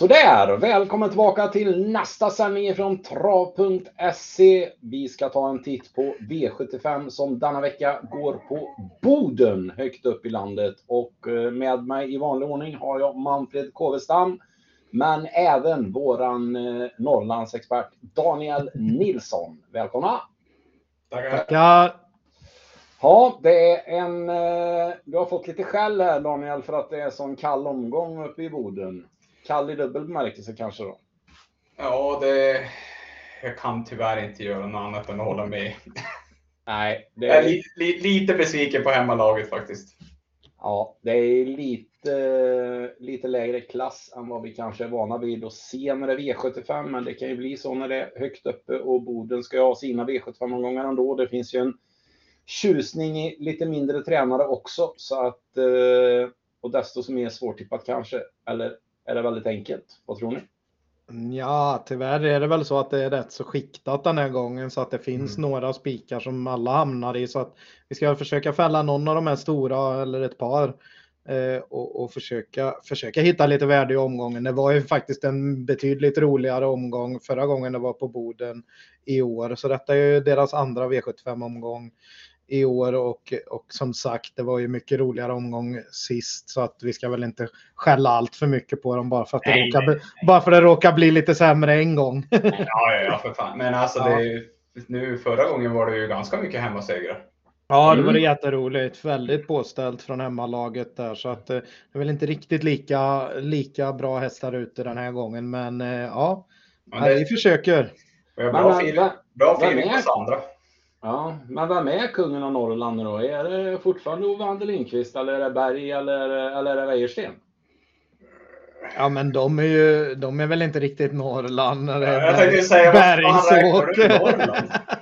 Sådär, välkommen tillbaka till nästa sändning från trav.se. Vi ska ta en titt på V75 som denna vecka går på Boden, högt upp i landet. Och eh, med mig i vanlig ordning har jag Manfred Kåvestam, men även våran eh, Norrlandsexpert Daniel Nilsson. Välkomna! Tackar! Tackar. Ja, det är en... Eh, du har fått lite skäll här Daniel för att det är sån kall omgång uppe i Boden. Kall i dubbel bemärkelse kanske då? Ja, det... Jag kan tyvärr inte göra något annat än att hålla med. Nej. Det är... Jag är li, li, lite besviken på hemmalaget faktiskt. Ja, det är lite, lite lägre klass än vad vi kanske är vana vid att se när det är V75, men det kan ju bli så när det är högt uppe och Boden ska ju ha sina V75-omgångar ändå. Det finns ju en tjusning i lite mindre tränare också, så att eh, och desto mer svårtippat kanske. Eller är det väldigt enkelt? Vad tror ni? Ja, tyvärr är det väl så att det är rätt så skiktat den här gången så att det finns mm. några spikar som alla hamnar i så att vi ska försöka fälla någon av de här stora eller ett par eh, och, och, försöka, försöka hitta lite värde i omgången. Det var ju faktiskt en betydligt roligare omgång förra gången det var på Boden i år, så detta är ju deras andra V75 omgång i år och, och som sagt, det var ju mycket roligare omgång sist så att vi ska väl inte skälla allt för mycket på dem bara för att det, nej, råkar, nej, nej. Bara för att det råkar bli lite sämre en gång. ja, ja, ja, för fan. Men alltså, ja. det, nu förra gången var det ju ganska mycket hemmasegrar. Ja, det var det mm. jätteroligt. Väldigt påställt från hemmalaget där så att eh, det är väl inte riktigt lika, lika bra hästar ute den här gången. Men eh, ja, men det... vi försöker. Bra feeling, bra feeling på Sandra. Ja, men vem är kungen av Norrland nu då? Är det fortfarande Ove Ander Lindqvist eller är det Berg eller, eller är det Wäjersten? Ja, men de är ju, de är väl inte riktigt Norrland. När det är jag tänkte säga, Bergsåker.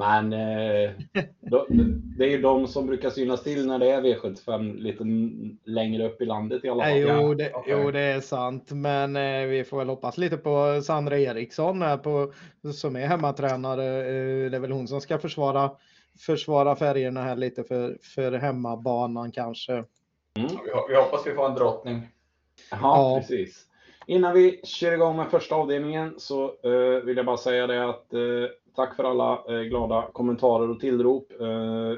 Ja, men eh, det är ju de som brukar synas till när det är V75 lite längre upp i landet i alla fall. Jo, det, okay. jo, det är sant, men eh, vi får väl hoppas lite på Sandra Eriksson här på, som är hemmatränare. Eh, det är väl hon som ska försvara, försvara färgerna här lite för, för hemmabanan kanske. Mm. Vi, vi hoppas vi får en drottning. Jaha, ja, precis. Innan vi kör igång med första avdelningen så uh, vill jag bara säga det att uh, tack för alla uh, glada kommentarer och tillrop.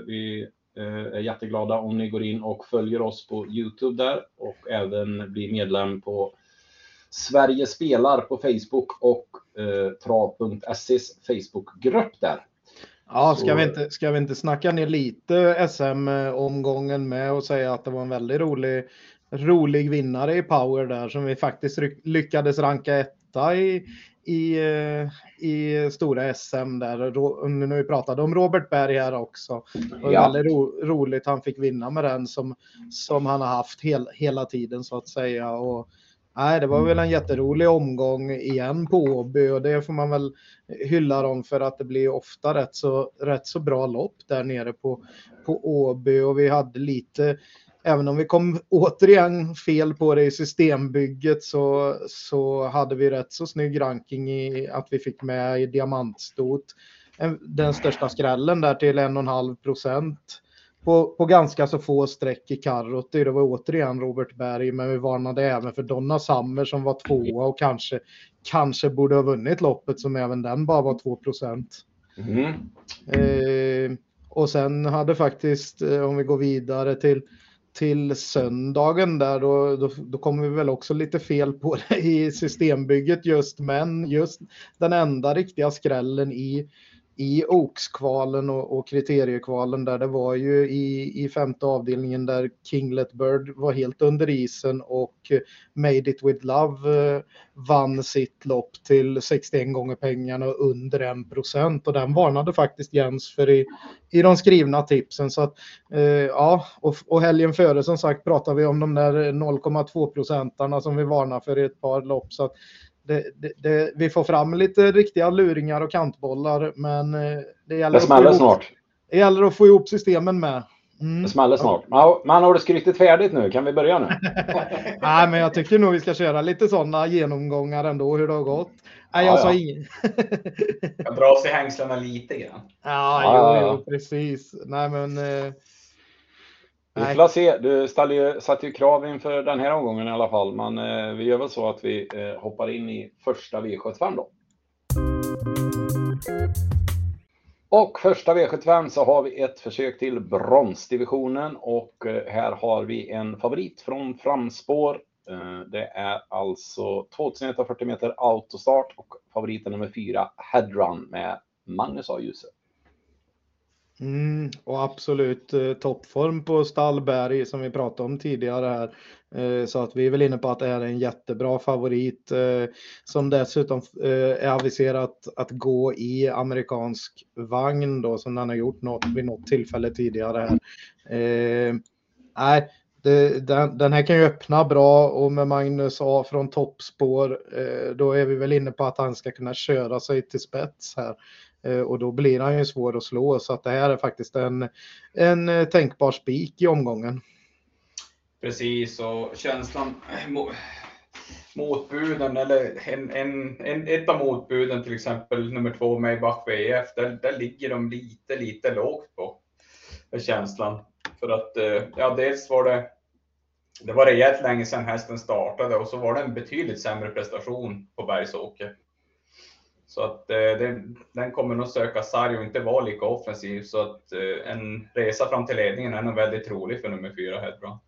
vi är jätteglada om ni går in och följer oss på Youtube där och även blir medlem på Sverige spelar på Facebook och uh, trav.ses Facebookgrupp där. Ja, ska, vi inte, ska vi inte snacka ner lite SM-omgången med och säga att det var en väldigt rolig rolig vinnare i power där som vi faktiskt lyckades ranka etta i, i, eh, i stora SM där. Nu vi pratade om Robert Berg här också. Var ja. väldigt ro, roligt han fick vinna med den som, som han har haft hel, hela tiden så att säga. Och, nej, det var väl en jätterolig omgång igen på Åby och det får man väl hylla dem för att det blir ofta rätt så, rätt så bra lopp där nere på, på Åby och vi hade lite även om vi kom återigen fel på det i systembygget så, så hade vi rätt så snygg ranking i att vi fick med i diamantstot. Den största skrällen där till en och en halv procent på, på ganska så få streck i karrot. Det var återigen Robert Berg, men vi varnade även för Donna Summer som var tvåa och kanske, kanske borde ha vunnit loppet som även den bara var 2 procent. Mm. Eh, och sen hade faktiskt, eh, om vi går vidare till till söndagen där då, då, då, kommer vi väl också lite fel på det i systembygget just men just den enda riktiga skrällen i i Oaks-kvalen och, och kriteriekvalen där det var ju i, i femte avdelningen där Kinglet Bird var helt under isen och Made It With Love eh, vann sitt lopp till 61 gånger pengarna under 1 procent. Och den varnade faktiskt Jens för i, i de skrivna tipsen. Så att eh, ja och, och helgen före som sagt pratar vi om de där 0,2 procentarna som vi varnar för i ett par lopp. Så att det, det, det, vi får fram lite riktiga luringar och kantbollar, men eh, det gäller, det smäller snart. det gäller att få ihop systemen med. Mm. Det smäller snart. Ja, man har du skrytit färdigt nu? Kan vi börja nu? Nej, men jag tycker nog vi ska köra lite sådana genomgångar ändå, hur det har gått. Nej, jag ja, sa ja. inget. jag dra sig hängslena lite grann. Ja, ja, jo, jo, precis. Nej, men. Eh... Vi får se. Du ställer, satte ju krav inför den här omgången i alla fall. Men eh, vi gör väl så att vi eh, hoppar in i första V75 då. Och första V75 så har vi ett försök till bronsdivisionen och eh, här har vi en favorit från framspår. Eh, det är alltså 2140 meter autostart och favoriten nummer fyra Headrun med Magnus A. Djuse. Mm, och absolut eh, toppform på Stallberg som vi pratade om tidigare här. Eh, så att vi är väl inne på att det är en jättebra favorit eh, som dessutom eh, är aviserat att gå i amerikansk vagn då som den har gjort något, vid något tillfälle tidigare här. Eh, nej, det, den, den, här kan ju öppna bra och med Magnus A från toppspår eh, då är vi väl inne på att han ska kunna köra sig till spets här. Eh, och då blir han ju svår att slå så att det här är faktiskt en, en eh, tänkbar spik i omgången. Precis och känslan motbuden eller en, en, en, ett av motbuden till exempel nummer två Maybach VF där, där ligger de lite lite lågt på för känslan. För att eh, ja dels var det det var rejält länge sedan hästen startade och så var det en betydligt sämre prestation på Bergsåker. Så att eh, den, den kommer nog söka sarg och inte vara lika offensiv. Så att eh, en resa fram till ledningen är nog väldigt trolig för nummer fyra Hedbrand.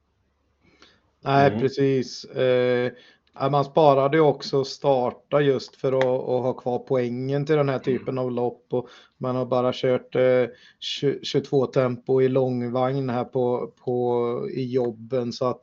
Nej, mm. precis. Eh, man sparade ju också starta just för att, att, ha kvar poängen till den här typen av lopp och man har bara kört eh, 22 tempo i långvagn här på, på, i jobben så att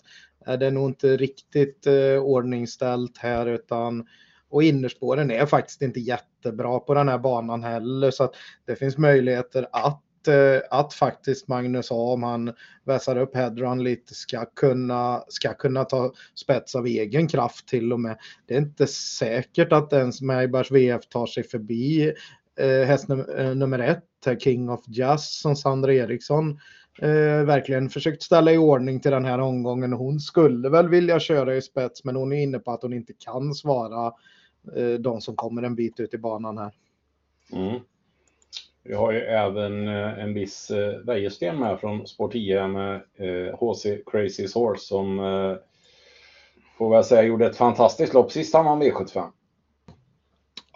eh, det är nog inte riktigt eh, ordningställt här utan och innerspåren är faktiskt inte jättebra på den här banan heller så att det finns möjligheter att eh, att faktiskt Magnus A om han vässar upp headrun lite ska kunna, ska kunna ta spets av egen kraft till och med. Det är inte säkert att ens Maybach VF tar sig förbi eh, häst num eh, nummer ett, eh, King of Jazz som Sandra Eriksson eh, verkligen försökt ställa i ordning till den här omgången. Hon skulle väl vilja köra i spets men hon är inne på att hon inte kan svara Eh, Eh, de som kommer en bit ut i banan här. Mm. Vi har ju även eh, en viss eh, Wäjersten med från Sport 10 med HC Crazy Horse som får väl säga gjorde ett fantastiskt lopp sist han vann V75.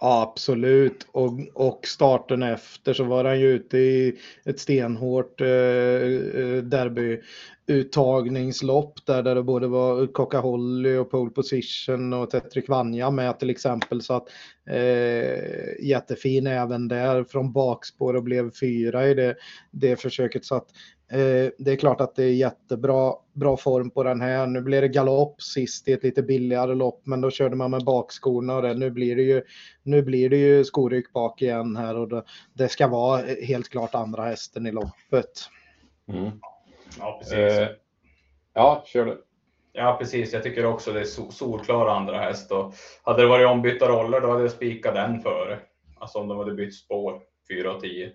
Absolut, och, och starten efter så var han ju ute i ett stenhårt eh, eh derbyuttagningslopp där, där det både var Coca-Holly och pole position och Tetrik Vanja med till exempel. Så att eh, jättefin även där från bakspår och blev fyra i det, det försöket. Så att det är klart att det är jättebra bra form på den här. Nu blir det galopp sist i ett lite billigare lopp, men då körde man med bakskorna och det. Nu blir det ju, nu blir det ju skoryck bak igen här och det, det ska vara helt klart andra hästen i loppet. Mm. Ja, precis. Eh, ja, kör du. Ja, precis. Jag tycker också det är solklar andra häst. Och hade det varit ombytta roller, då hade jag spikat den före. Alltså om de hade bytt spår, 4 och 10.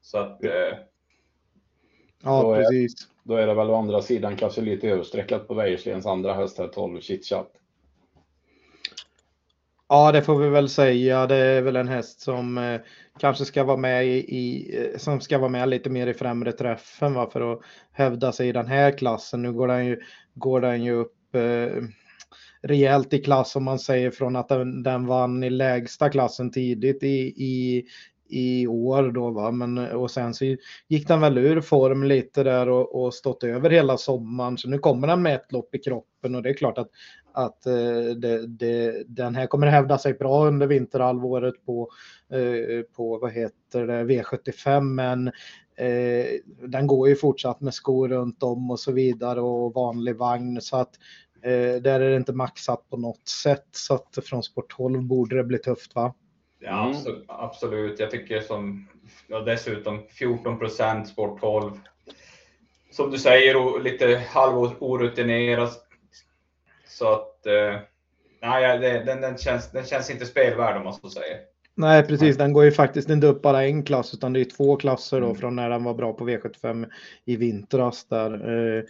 Så att... Eh... Ja, då precis. Är, då är det väl å andra sidan kanske lite överstreckat på Wäjerstens andra häst här, 12 Chitchat. Ja, det får vi väl säga. Det är väl en häst som eh, kanske ska vara med i, i, eh, som ska vara med lite mer i främre träffen va, för att hävda sig i den här klassen. Nu går den ju, går den ju upp eh, rejält i klass om man säger från att den, den vann i lägsta klassen tidigt i, i, i år då va, men och sen så gick den väl ur form lite där och, och stått över hela sommaren. Så nu kommer den med ett lopp i kroppen och det är klart att att eh, det, det, den här kommer hävda sig bra under vinterhalvåret på, eh, på vad heter det, V75 men eh, den går ju fortsatt med skor runt om och så vidare och vanlig vagn. Så att eh, där är det inte maxat på något sätt. Så att från Sport 12 borde det bli tufft va? Ja mm. absolut, jag tycker som ja, dessutom 14 procent Sport 12 som du säger, lite halv orutinerad så att, eh, nej, den, den, känns, den känns inte spelvärd om man så säger. Nej, precis. Den går ju faktiskt inte upp bara en klass utan det är två klasser då mm. från när den var bra på V75 i vintras där. Eh,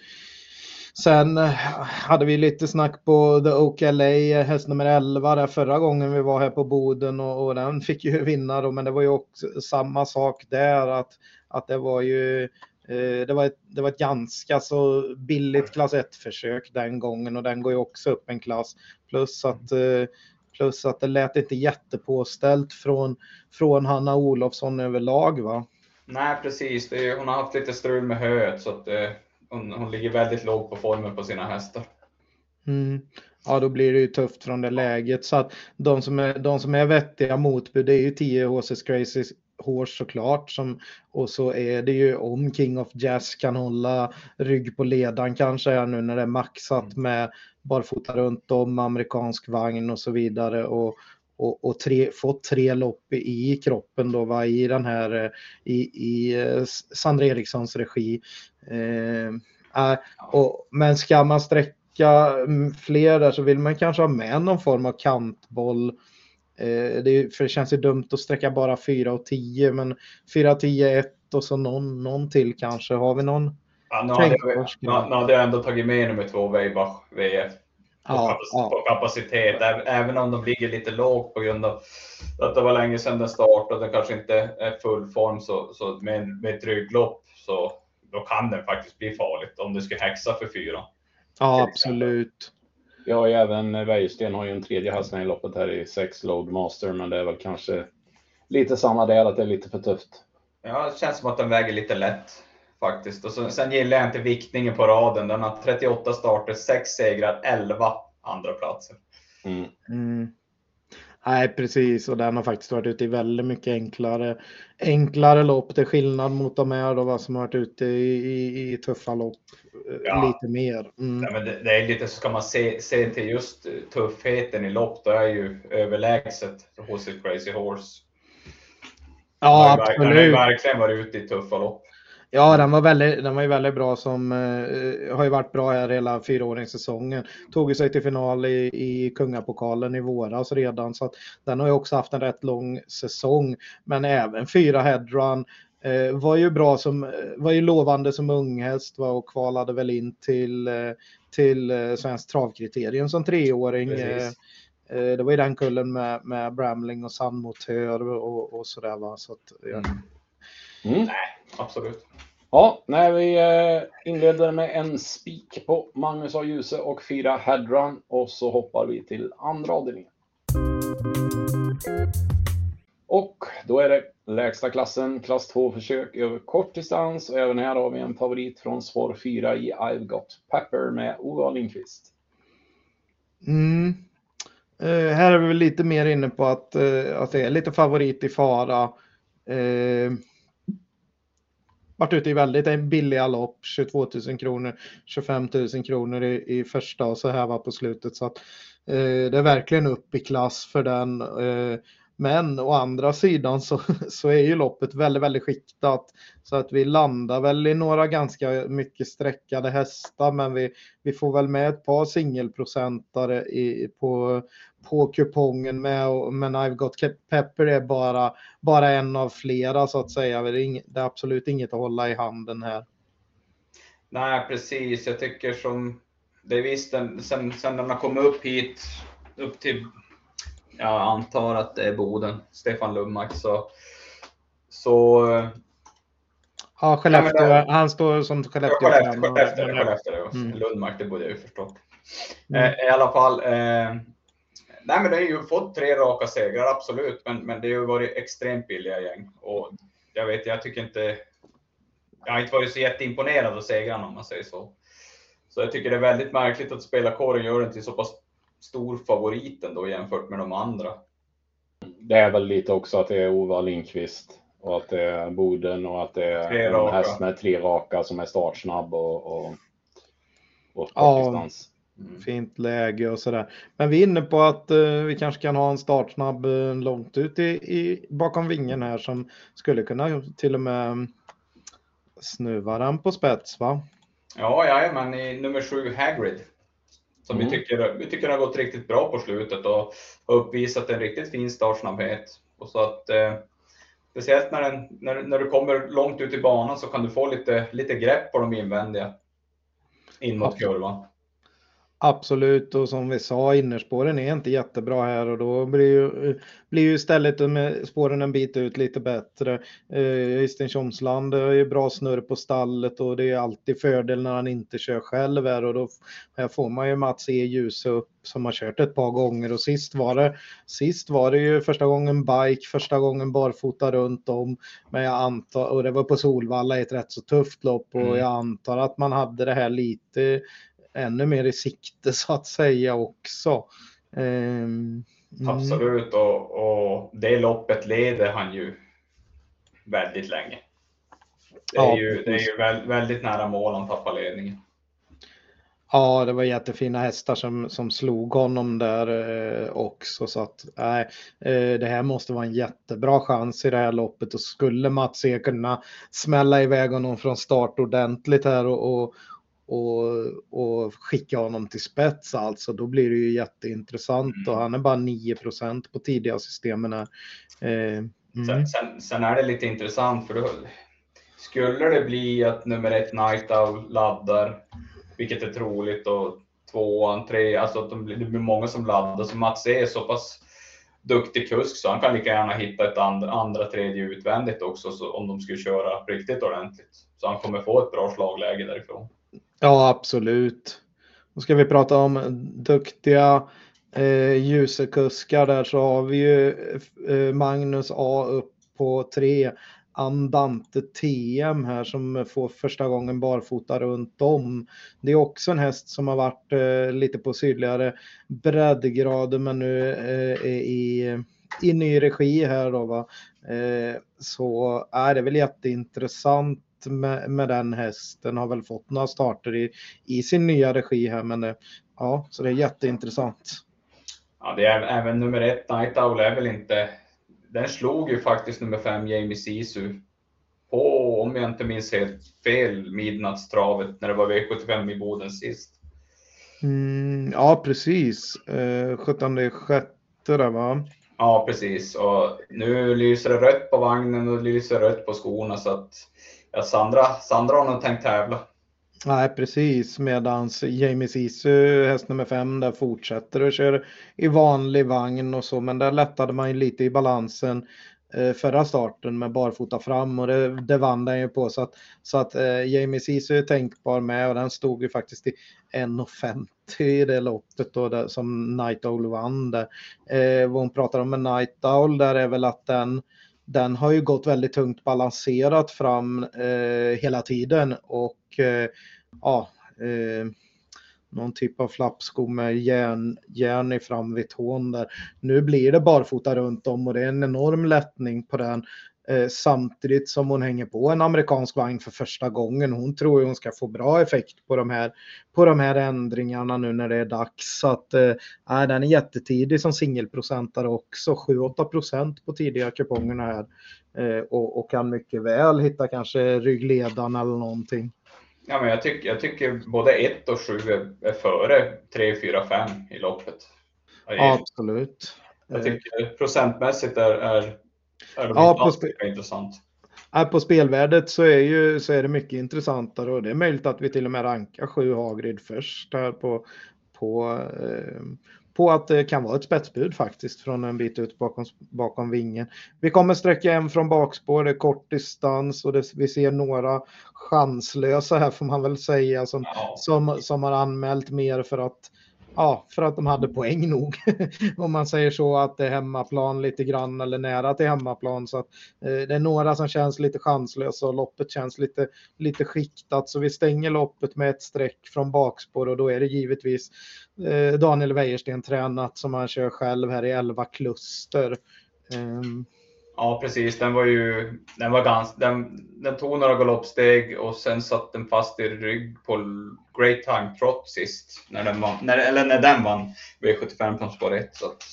sen eh, hade vi lite snack på The OKLA, eh, häst nummer 11 där förra gången vi var här på Boden och, och den fick ju vinna då, men det var ju också samma sak där att, att det var ju Eh, det var, ett, det var ett ganska så billigt klass 1-försök den gången och den går ju också upp en klass. Plus att, eh, plus att det lät inte jättepåställt från, från Hanna Olofsson överlag va? Nej precis, det hon har haft lite strul med höet så att eh, hon, hon ligger väldigt lågt på formen på sina hästar. Mm. Ja, då blir det ju tufft från det läget. Så att de som är, de som är vettiga motbud det är ju 10 HC's Crazy Horse såklart. Som, och så är det ju om King of Jazz kan hålla rygg på ledan kanske här nu när det är maxat mm. med barfota runt om, amerikansk vagn och så vidare. Och, och, och tre, fått tre lopp i kroppen då va, i den här i, i eh, Sandra Erikssons regi. Eh, och, men ska man sträcka mm, fler där så vill man kanske ha med någon form av kantboll. Eh, det, för det känns ju dumt att sträcka bara 4 och 10 men 4, 10, 1 och så någon, någon till kanske. Har vi någon? Ja, nu, hade jag, nu, nu hade jag ändå tagit med nummer två Weibach VF på, ja, kapacitet, ja. på kapacitet. Även om de ligger lite lågt på grund av att det var länge sedan den startade och kanske inte är full form så, så med, med ett rygglopp så då kan det faktiskt bli farligt om du ska häxa för fyra. Ja, absolut. Ja, även Wäjersten har ju en tredje häst i loppet här i sex Load Master, men det är väl kanske lite samma där, att det är lite för tufft. Ja, det känns som att den väger lite lätt faktiskt. Och så, sen gillar jag inte viktningen på raden. Den har 38 starter, 6 segrar, 11 andra platser. Mm. Mm. Nej, precis. Och den har faktiskt varit ute i väldigt mycket enklare, enklare lopp. Det är skillnad mot de här då, vad som har varit ute i, i, i tuffa lopp eh, ja. lite mer. Mm. Ja, men det, det, är lite, ska man se, se till just tuffheten i lopp, då är ju överlägset hos ett Crazy Horse. Ja, absolut. Den har verkligen varit ute i tuffa lopp. Ja, den var, väldigt, den var ju väldigt bra som eh, har ju varit bra här hela fyraåringssäsongen. Tog sig till final i, i Kungapokalen i våras redan så att den har ju också haft en rätt lång säsong. Men även fyra headrun eh, var ju bra som, var ju lovande som unghäst va, och kvalade väl in till, eh, till eh, Svensk travkriterium som treåring. Eh, eh, det var ju den kullen med, med Bramling och Sandmotör och, och sådär va. Så att, ja. mm. Mm. Nej, absolut. Ja, när vi eh, inleder med en spik på Magnus A. Djuse och fyra headrun och så hoppar vi till andra avdelningen. Och då är det lägsta klassen, klass 2 försök över kort distans och även här har vi en favorit från spår 4 i I've Got Pepper med Ova Lindqvist. Mm. Uh, här är vi lite mer inne på att, uh, att det är lite favorit i fara. Uh, varit ute i väldigt billiga lopp, 22 000 kronor, 25 000 kronor i, i första och så här var på slutet. Så att, eh, det är verkligen upp i klass för den. Eh, men å andra sidan så, så är ju loppet väldigt, väldigt skiktat. Så att vi landar väl i några ganska mycket sträckade hästar, men vi, vi får väl med ett par singelprocentare i, på, på kupongen med. Men I've got Pepper är bara, bara en av flera så att säga. Det är, ing, det är absolut inget att hålla i handen här. Nej, precis. Jag tycker som det är visst, sen, sen den har kommit upp hit, upp till jag antar att det är Boden, Stefan Lundmark. Så, så Ja, Skellefteå. Ja, det, han står som Skellefteå. Skellefteå, Skellefteå, Skellefteå mm. Lundmark, det borde jag ju förstått. Mm. Eh, I alla fall. Eh, nej, men det har ju fått tre raka segrar, absolut. Men, men det har ju varit extremt billiga gäng. Och jag vet, jag tycker inte... Jag har inte varit så jätteimponerad av segrarna om man säger så. Så jag tycker det är väldigt märkligt att spela korren gör den till så pass stor favoriten då jämfört med de andra. Det är väl lite också att det är Ova Lindqvist och att det är Boden och att det är en häst med tre raka som är startsnabb och, och, och ja, mm. Fint läge och sådär. Men vi är inne på att uh, vi kanske kan ha en startsnabb uh, långt ut i, i, bakom vingen här som skulle kunna till och med snuva den på spets va? Ja, ja men i nummer sju Hagrid som mm. vi, tycker, vi tycker har gått riktigt bra på slutet och har uppvisat en riktigt fin startsnabbhet. Och så att, eh, speciellt när, den, när, när du kommer långt ut i banan så kan du få lite, lite grepp på de invändiga in mot kurvan. Absolut, och som vi sa, innerspåren är inte jättebra här och då blir ju, blir ju istället med spåren en bit ut lite bättre. Eh, Östen Tjomsland har ju bra snurr på stallet och det är alltid fördel när han inte kör själv här och då här får man ju Mats E. ljus upp som har kört ett par gånger och sist var det, sist var det ju första gången bike, första gången barfota runt om. Men jag antar, och det var på Solvalla i ett rätt så tufft lopp och mm. jag antar att man hade det här lite ännu mer i sikte så att säga också. Mm. Absolut, och, och det loppet leder han ju väldigt länge. Det är ja, ju, det är ju väldigt, väldigt nära mål han tappar ledningen. Ja, det var jättefina hästar som, som slog honom där eh, också. Så att nej, eh, det här måste vara en jättebra chans i det här loppet och skulle Mats E kunna smälla iväg honom från start ordentligt här och, och, och, och skicka honom till spets alltså, då blir det ju jätteintressant och mm. han är bara 9% på tidiga systemen. Eh, mm. sen, sen, sen, är det lite intressant för då skulle det bli att nummer ett Night Owl laddar, vilket är troligt och tvåan, tre, alltså att de, det blir många som laddar, så Mats är så pass duktig kusk så han kan lika gärna hitta ett andra, andra tredje utvändigt också så om de skulle köra riktigt ordentligt. Så han kommer få ett bra slagläge därifrån. Ja, absolut. Då ska vi prata om duktiga eh, ljusekuskar där så har vi ju eh, Magnus A upp på tre. Andante TM här som får första gången barfota runt om. Det är också en häst som har varit eh, lite på sydligare breddgrader men nu eh, är i, i ny regi här då va. Eh, så är det väl jätteintressant med, med den hästen. Har väl fått några starter i, i sin nya regi här, men eh, ja, så det är jätteintressant. Ja, det är även nummer ett, Night Owl är väl inte, den slog ju faktiskt nummer fem, Jamie Sisu, på, om jag inte minns helt fel, midnattstravet när det var V75 i Boden sist. Mm, ja, precis. Eh, 17 sjätte där va? Ja, precis. Och nu lyser det rött på vagnen och lyser rött på skorna så att ja, Sandra, Sandra har nog tänkt tävla. Nej, precis. Medan Jamie Sisu, häst nummer fem, där fortsätter och kör i vanlig vagn och så. Men där lättade man ju lite i balansen Eh, förra starten med barfota fram och det, det vann den ju på. Så att, så att eh, Jamie Ceesay är tänkbar med och den stod ju faktiskt i 1,50 i det loppet då, där, som Night Owl vann. Där. Eh, vad hon pratar om med Night Owl där är väl att den den har ju gått väldigt tungt balanserat fram eh, hela tiden och eh, ja, eh, någon typ av flappsko med järn, järn i fram vid tån där. Nu blir det barfota runt om och det är en enorm lättning på den. Eh, samtidigt som hon hänger på en amerikansk vagn för första gången. Hon tror ju hon ska få bra effekt på de här, på de här ändringarna nu när det är dags. Så att, eh, äh, den är jättetidig som singelprocentare också. 7-8 procent på tidiga kupongerna här. Eh, och, och, kan mycket väl hitta kanske ryggledaren eller någonting. Ja, men jag, tycker, jag tycker både 1 och 7 är, är före 3, 4, 5 i loppet. Absolut. Jag tycker procentmässigt är, är ja, på spe- intressant. Ja, på spelvärdet så är, ju, så är det mycket intressantare och det är möjligt att vi till och med rankar sju Hagrid först här på, på, eh, på att det kan vara ett spetsbud faktiskt från en bit ut bakom, bakom vingen. Vi kommer sträcka en från bakspår, det är kort distans och det, vi ser några chanslösa här får man väl säga som, ja. som, som har anmält mer för att Ja, för att de hade poäng nog. Om man säger så att det är hemmaplan lite grann eller nära till hemmaplan. Så att, eh, det är några som känns lite chanslösa och loppet känns lite, lite skiktat. Så vi stänger loppet med ett streck från bakspår och då är det givetvis eh, Daniel Wäjersten tränat som han kör själv här i 11 kluster. Eh, Ja, precis. Den var ju, den var ganska, den, den tog några galoppsteg och sen satt den fast i rygg på Great Time Trot sist, när den vann, när, eller när den vann V75 från spår 1. Så att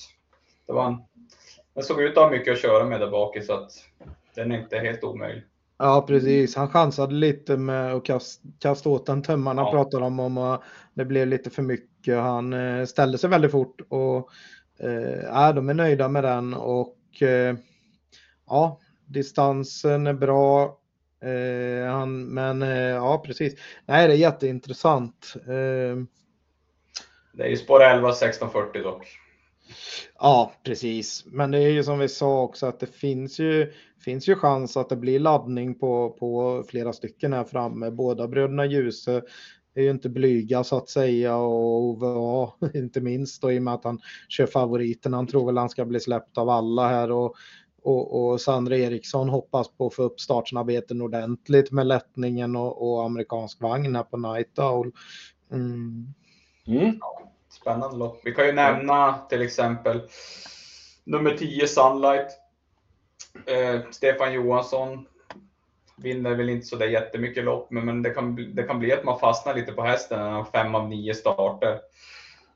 det var en, den såg ut att ha mycket att köra med där bak så att den är inte helt omöjlig. Ja, precis. Han chansade lite med att kasta, kasta åt den tömmarna ja. pratade om, om att det blev lite för mycket. Han eh, ställde sig väldigt fort och eh, de är nöjda med den och eh, ja, distansen är bra. Eh, han, men eh, ja, precis. Nej, det är jätteintressant. Eh, Det är ju spår 11 1640 dock. Ja, precis. Men det är ju som vi sa också att det finns ju, finns ju chans att det blir laddning på, på flera stycken här framme. Båda bröderna Ljuse är ju inte blyga så att säga och OVA inte minst då i och med att han kör favoriten. Han tror väl han ska bli släppt av alla här och, och, och Sandra Eriksson hoppas på att få upp startsnabbheten ordentligt med lättningen och, och amerikansk vagn här på Night Owl. Mm. Mm. Spännande lopp. Vi kan ju nämna till exempel nummer 10 Sunlight. Eh, Stefan Johansson vinner väl inte så där jättemycket lopp, men, men det, kan, det kan bli att man fastnar lite på hästen när han fem av nio starter.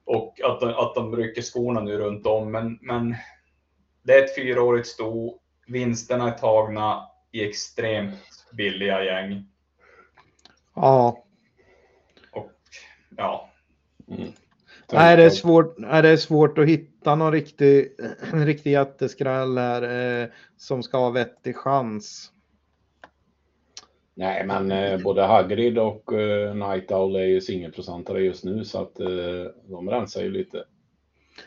Och att, de, att de rycker skorna nu runt om. Men, men det är ett fyraårigt sto. Vinsterna är tagna i extremt billiga gäng. Ja. Och ja. Mm. Nej, det är, svårt, nej, det är svårt att hitta någon riktig, en riktig jätteskräll här eh, som ska ha vettig chans. Nej, men eh, både Hagrid och eh, Night Owl är ju singelprocentare just nu så att eh, de rensar ju lite.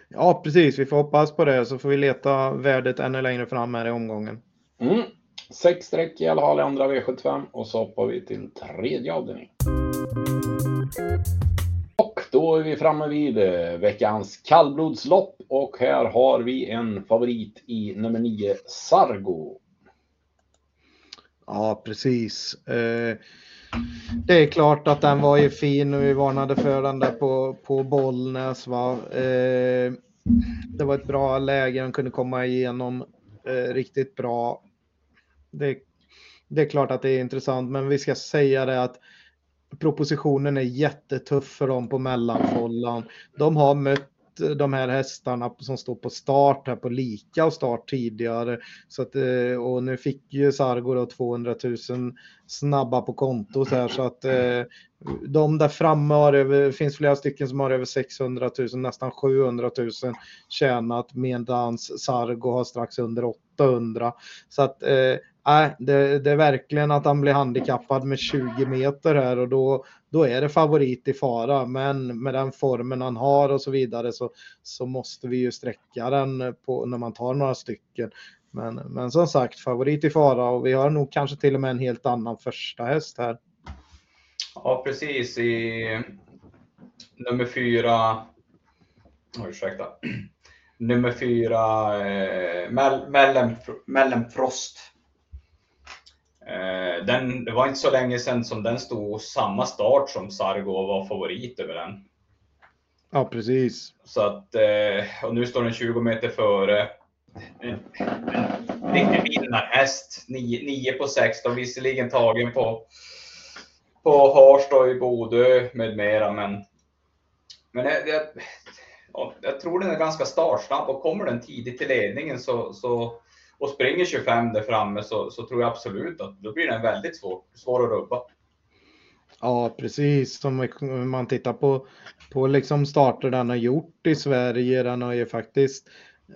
Ja, precis. Vi får hoppas på det så får vi leta värdet ännu längre fram här i omgången. Mm. Sex streck i alla fall i andra V75 och så hoppar vi till tredje avdelning. Och då är vi framme vid eh, veckans kallblodslopp och här har vi en favorit i nummer 9, Sargo. Ja, precis. Eh, det är klart att den var ju fin och vi varnade för den där på, på Bollnäs. Va? Eh, det var ett bra läge, den kunde komma igenom eh, riktigt bra. Det, det är klart att det är intressant, men vi ska säga det att propositionen är jättetuff för dem på mellanfållan. De har mött Eh, de här hästarna som står på start här på lika och start tidigare. Så att, eh, och nu fick ju Sargo då 200 000 snabba på kontot här så att eh, de där framme har över, finns flera stycken som har över 600 000, nästan 700 000 tjänat medans Sargo har strax under 800. Så att Nej, det, det, är verkligen att han blir handikappad med 20 meter här och då, då är det favorit i fara. Men med den formen han har och så vidare så, så måste vi ju sträcka den på, när man tar några stycken. Men, men som sagt, favorit i fara och vi har nog kanske till och med en helt annan första häst här. Ja, precis. I nummer fyra, oh, ursäkta, nummer fyra, eh, Mellemfrost Frost den, det var inte så länge sedan som den stod samma start som Sargo var favorit över den. Ja, precis. Så att, eh, och nu står den 20 meter före. En, en riktig vinnarhäst. 9 på 16, visserligen tagen på, på Harstad i Bodö med mera, men, men jag, jag, jag tror den är ganska startsnabb och kommer den tidigt till ledningen så, så och springer 25 där framme så, så tror jag absolut att då blir den väldigt svår, svår att rubba. Ja, precis. Om man tittar på, på liksom starter den har gjort i Sverige. Den har ju faktiskt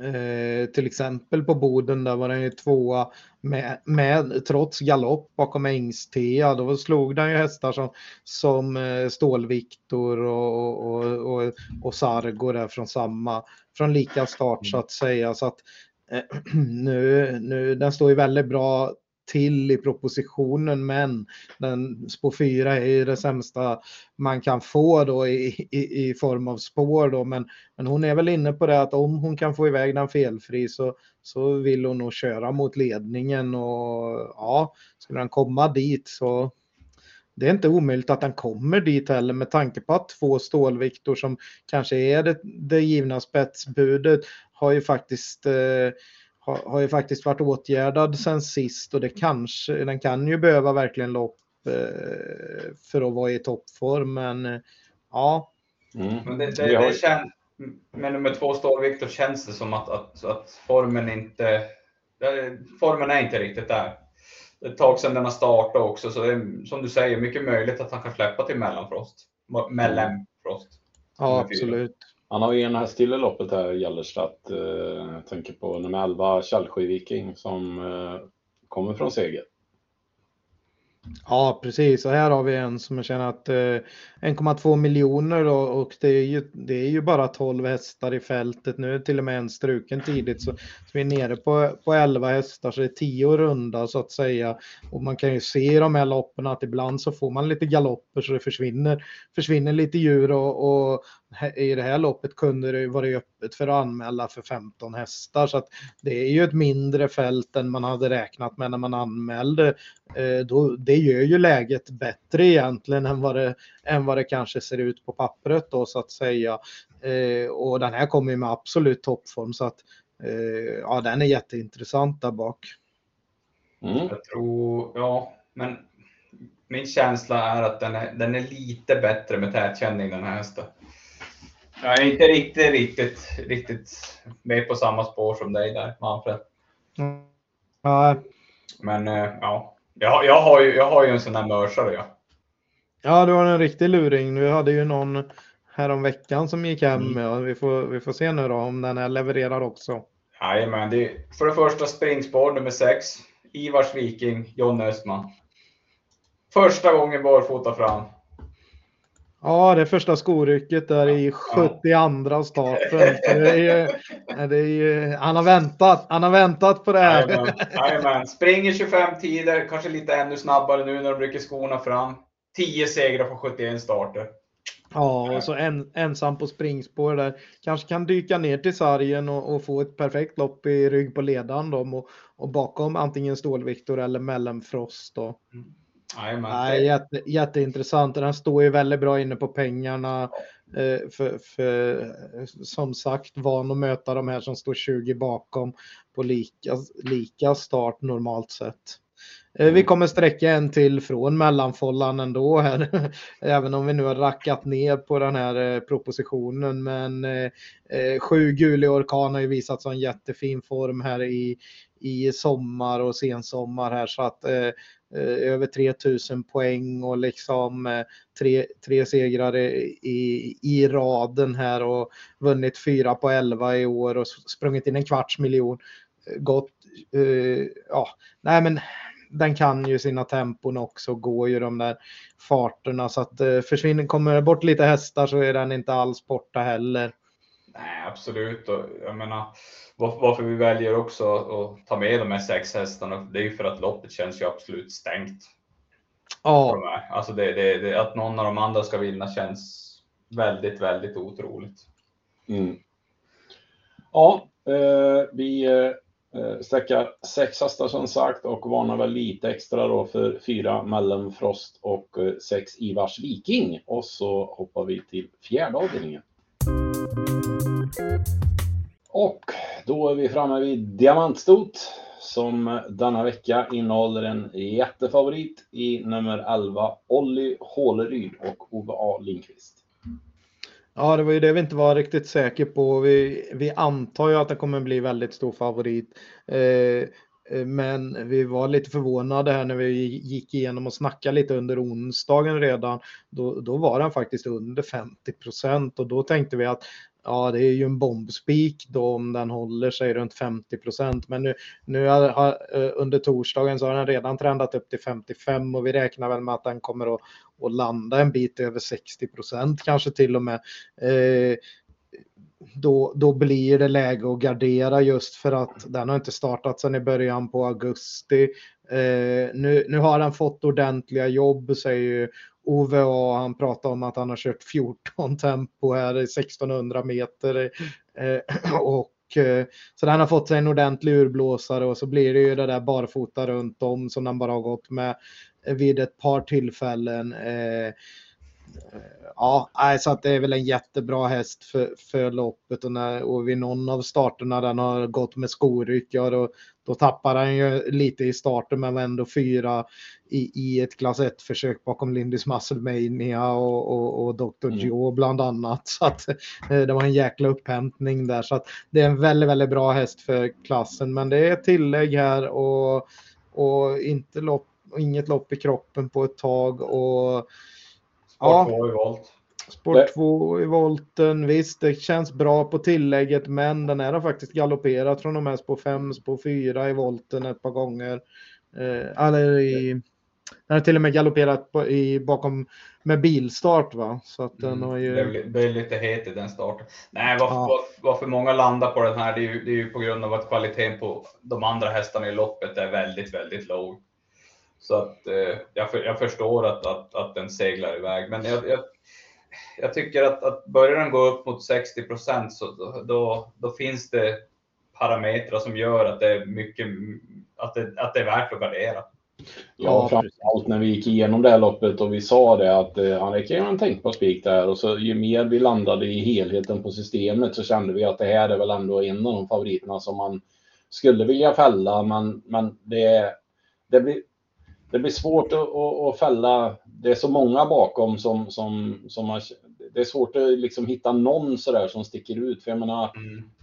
eh, till exempel på Boden där var den ju tvåa med, med trots galopp bakom Engstea. Då slog den ju hästar som, som eh, Stålviktor och, och, och, och Sargo där från samma, från lika start så att säga. Så att Eh, nu, nu, den står ju väldigt bra till i propositionen men den spår 4 är ju det sämsta man kan få då i, i, i, form av spår då men, men hon är väl inne på det att om hon kan få iväg den felfri så, så vill hon nog köra mot ledningen och ja, skulle den komma dit så det är inte omöjligt att den kommer dit heller med tanke på att två stålviktor som kanske är det, det givna spetsbudet har ju faktiskt eh, har, har, ju faktiskt varit åtgärdad sen sist och det kanske, den kan ju behöva verkligen lopp eh, för att vara i toppform men eh, ja. Mm. Men det, det, det känns, med nummer två stålviktor känns det som att, att, att formen inte, formen är inte riktigt där. Ett tag sedan den har startat också så det är som du säger mycket möjligt att han kan släppa till mellanfrost. Mellanfrost. Ja absolut. Han har ju en häst till i loppet här, Gellerstadt. Eh, jag tänker på nummer 11, Källsjö Viking, som eh, kommer från seger. Ja, precis. Och här har vi en som har tjänat eh, 1,2 miljoner då, och det är, ju, det är ju bara 12 hästar i fältet. Nu är till och med en struken tidigt så, så vi är nere på, på 11 hästar så det är 10 runda så att säga. Och man kan ju se i de här loppen att ibland så får man lite galopper så det försvinner, försvinner lite djur och, och i det här loppet kunde det vara öppet för att anmäla för 15 hästar så att det är ju ett mindre fält än man hade räknat med när man anmälde. Eh, då, det gör ju läget bättre egentligen än vad det, än vad det kanske ser ut på pappret då så att säga. Eh, och den här kommer ju med absolut toppform så att eh, ja, den är jätteintressant där bak. Mm. Jag tror, ja, men min känsla är att den är, den är lite bättre med tätkänning den här hästen. Jag är inte riktigt, riktigt, riktigt med på samma spår som dig där, Manfred. Mm. Ja. Men eh, ja, jag, jag, har ju, jag har ju en sån här mörsare. Ja. ja, du har en riktig luring. Vi hade ju någon härom veckan som gick hem. Mm. Ja, vi, får, vi får se nu då om den här levererar också. Jajamän, det är för det första springspår nummer 6. Ivars Viking, John Östman. Första gången barfota fram. Ja, det första skorycket där i 72 starten. Det är ju, det är ju, han, har väntat, han har väntat på det här. Jajamän. Springer 25 tider, kanske lite ännu snabbare nu när de rycker skorna fram. 10 segrar på 71 starter. Ja, och så en, ensam på springspår där. Kanske kan dyka ner till sargen och, och få ett perfekt lopp i rygg på ledaren då, och, och bakom antingen Stålviktor eller Mellanfrost. Då. Mm. Nej, jätte, jätteintressant. Den står ju väldigt bra inne på pengarna. Eh, för, för, som sagt, van att möta de här som står 20 bakom på lika, lika start normalt sett. Eh, vi mm. kommer sträcka en till från mellanfållan ändå här, även om vi nu har rackat ner på den här eh, propositionen. Men eh, sju gul i orkan har ju visat en jättefin form här i, i sommar och sensommar här så att Eh, Eh, över 3000 poäng och liksom eh, tre, tre segrar i, i raden här och vunnit fyra på 11 i år och sprungit in en kvarts miljon. Eh, gott. Gått, uh, ja, nej men den kan ju sina tempon också, går ju de där farterna så att uh, försvinner, kommer det bort lite hästar så är den inte alls borta heller. Nej, absolut. Och jag menar, varför vi väljer också att ta med de här sex hästarna, det är ju för att loppet känns ju absolut stängt. Ja. Alltså det, det, det, att någon av de andra ska vinna känns väldigt, väldigt otroligt. Mm. Ja, eh, vi eh, sträckar sex hästar som sagt och varnar väl lite extra då för fyra Mellanfrost och eh, sex Ivars Viking. Och så hoppar vi till fjärde avdelningen. Och då är vi framme vid Diamantstot som denna vecka innehåller en jättefavorit i nummer 11, Olli Håleryd och Ove A. Lindqvist. Ja, det var ju det vi inte var riktigt säker på. Vi, vi antar ju att det kommer bli väldigt stor favorit. Eh, eh, men vi var lite förvånade här när vi gick igenom och snackade lite under onsdagen redan. Då, då var den faktiskt under 50 procent och då tänkte vi att Ja, det är ju en bombspik då om den håller sig runt 50 procent. Men nu, nu har, eh, under torsdagen så har den redan trendat upp till 55 och vi räknar väl med att den kommer att, att landa en bit över 60 procent kanske till och med. Eh, då, då blir det läge att gardera just för att den har inte startat sedan i början på augusti. Eh, nu, nu har den fått ordentliga jobb säger ju Ove och han pratade om att han har kört 14 tempo här i 1600 meter. Eh, och eh, så den har fått sig en ordentlig urblåsare och så blir det ju det där barfota runt om som den bara har gått med vid ett par tillfällen. Eh, Ja, så att det är väl en jättebra häst för, för loppet och, när, och vid någon av starterna den har gått med skoryck, ja, då, då tappar han ju lite i starten men var ändå fyra i, i ett klass 1-försök bakom Lindys Musclemania och, och, och Dr. Mm. Joe bland annat. Så att eh, det var en jäkla upphämtning där. Så att det är en väldigt, väldigt bra häst för klassen. Men det är ett tillägg här och, och inte lopp, inget lopp i kroppen på ett tag. Och, Sport 2 i volt. Sport 2 i volten, visst det känns bra på tillägget men den här har faktiskt galopperat från och med spår 5, spår 4 i volten ett par gånger. Eh, eller i, Den har till och med galopperat på, i, bakom med bilstart va? Så att den Mm. har ju... Blev, blev lite het i den starten. Nej, varför, Ja. varför, varför många landar på den här, det är, ju, det är ju på grund av att kvaliteten på de andra hästarna i loppet är väldigt, väldigt låg. Så att eh, jag, för, jag förstår att, att, att den seglar iväg, men jag, jag, jag tycker att, att börjar den gå upp mot 60 procent så då, då, då finns det parametrar som gör att det är mycket, att det, att det är värt att gardera. Ja, framförallt när vi gick igenom det här loppet och vi sa det att eh, han räcker en tänkbar spik där. Och så ju mer vi landade i helheten på systemet så kände vi att det här är väl ändå en av de favoriterna som man skulle vilja fälla. Men, men det, det, blir, det blir svårt att, att, att fälla. Det är så många bakom som, som, som man, det är svårt att liksom hitta någon sådär som sticker ut. För jag menar,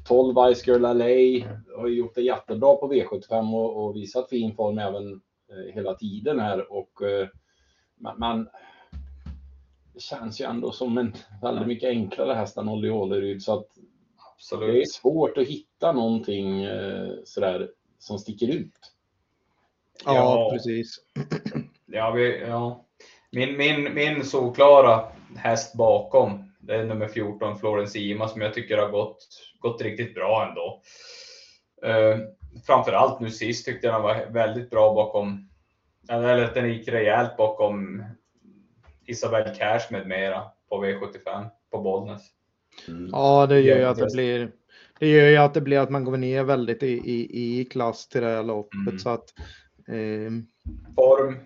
12 Ice Girl LA har gjort det jättebra på V75 och, och visat fin form även eh, hela tiden här. Och, eh, men, det känns ju ändå som en väldigt mycket enklare häst än Olli Åleryd. Så att det är Absolut. svårt att hitta någonting eh, sådär som sticker ut. Ja, Ja. precis. Ja, vi, ja. Min, min, min solklara häst bakom, det är nummer 14, Florence Ima, som jag tycker har gått, gått riktigt bra ändå. Uh, framförallt nu sist tyckte jag den var väldigt bra bakom, eller att den gick rejält bakom Isabel Cash med mera på V75 på Bollnäs. Ja, det gör ju att det blir det gör ju att det blir att man går ner väldigt i, i, i klass till det här loppet Mm. så att Form,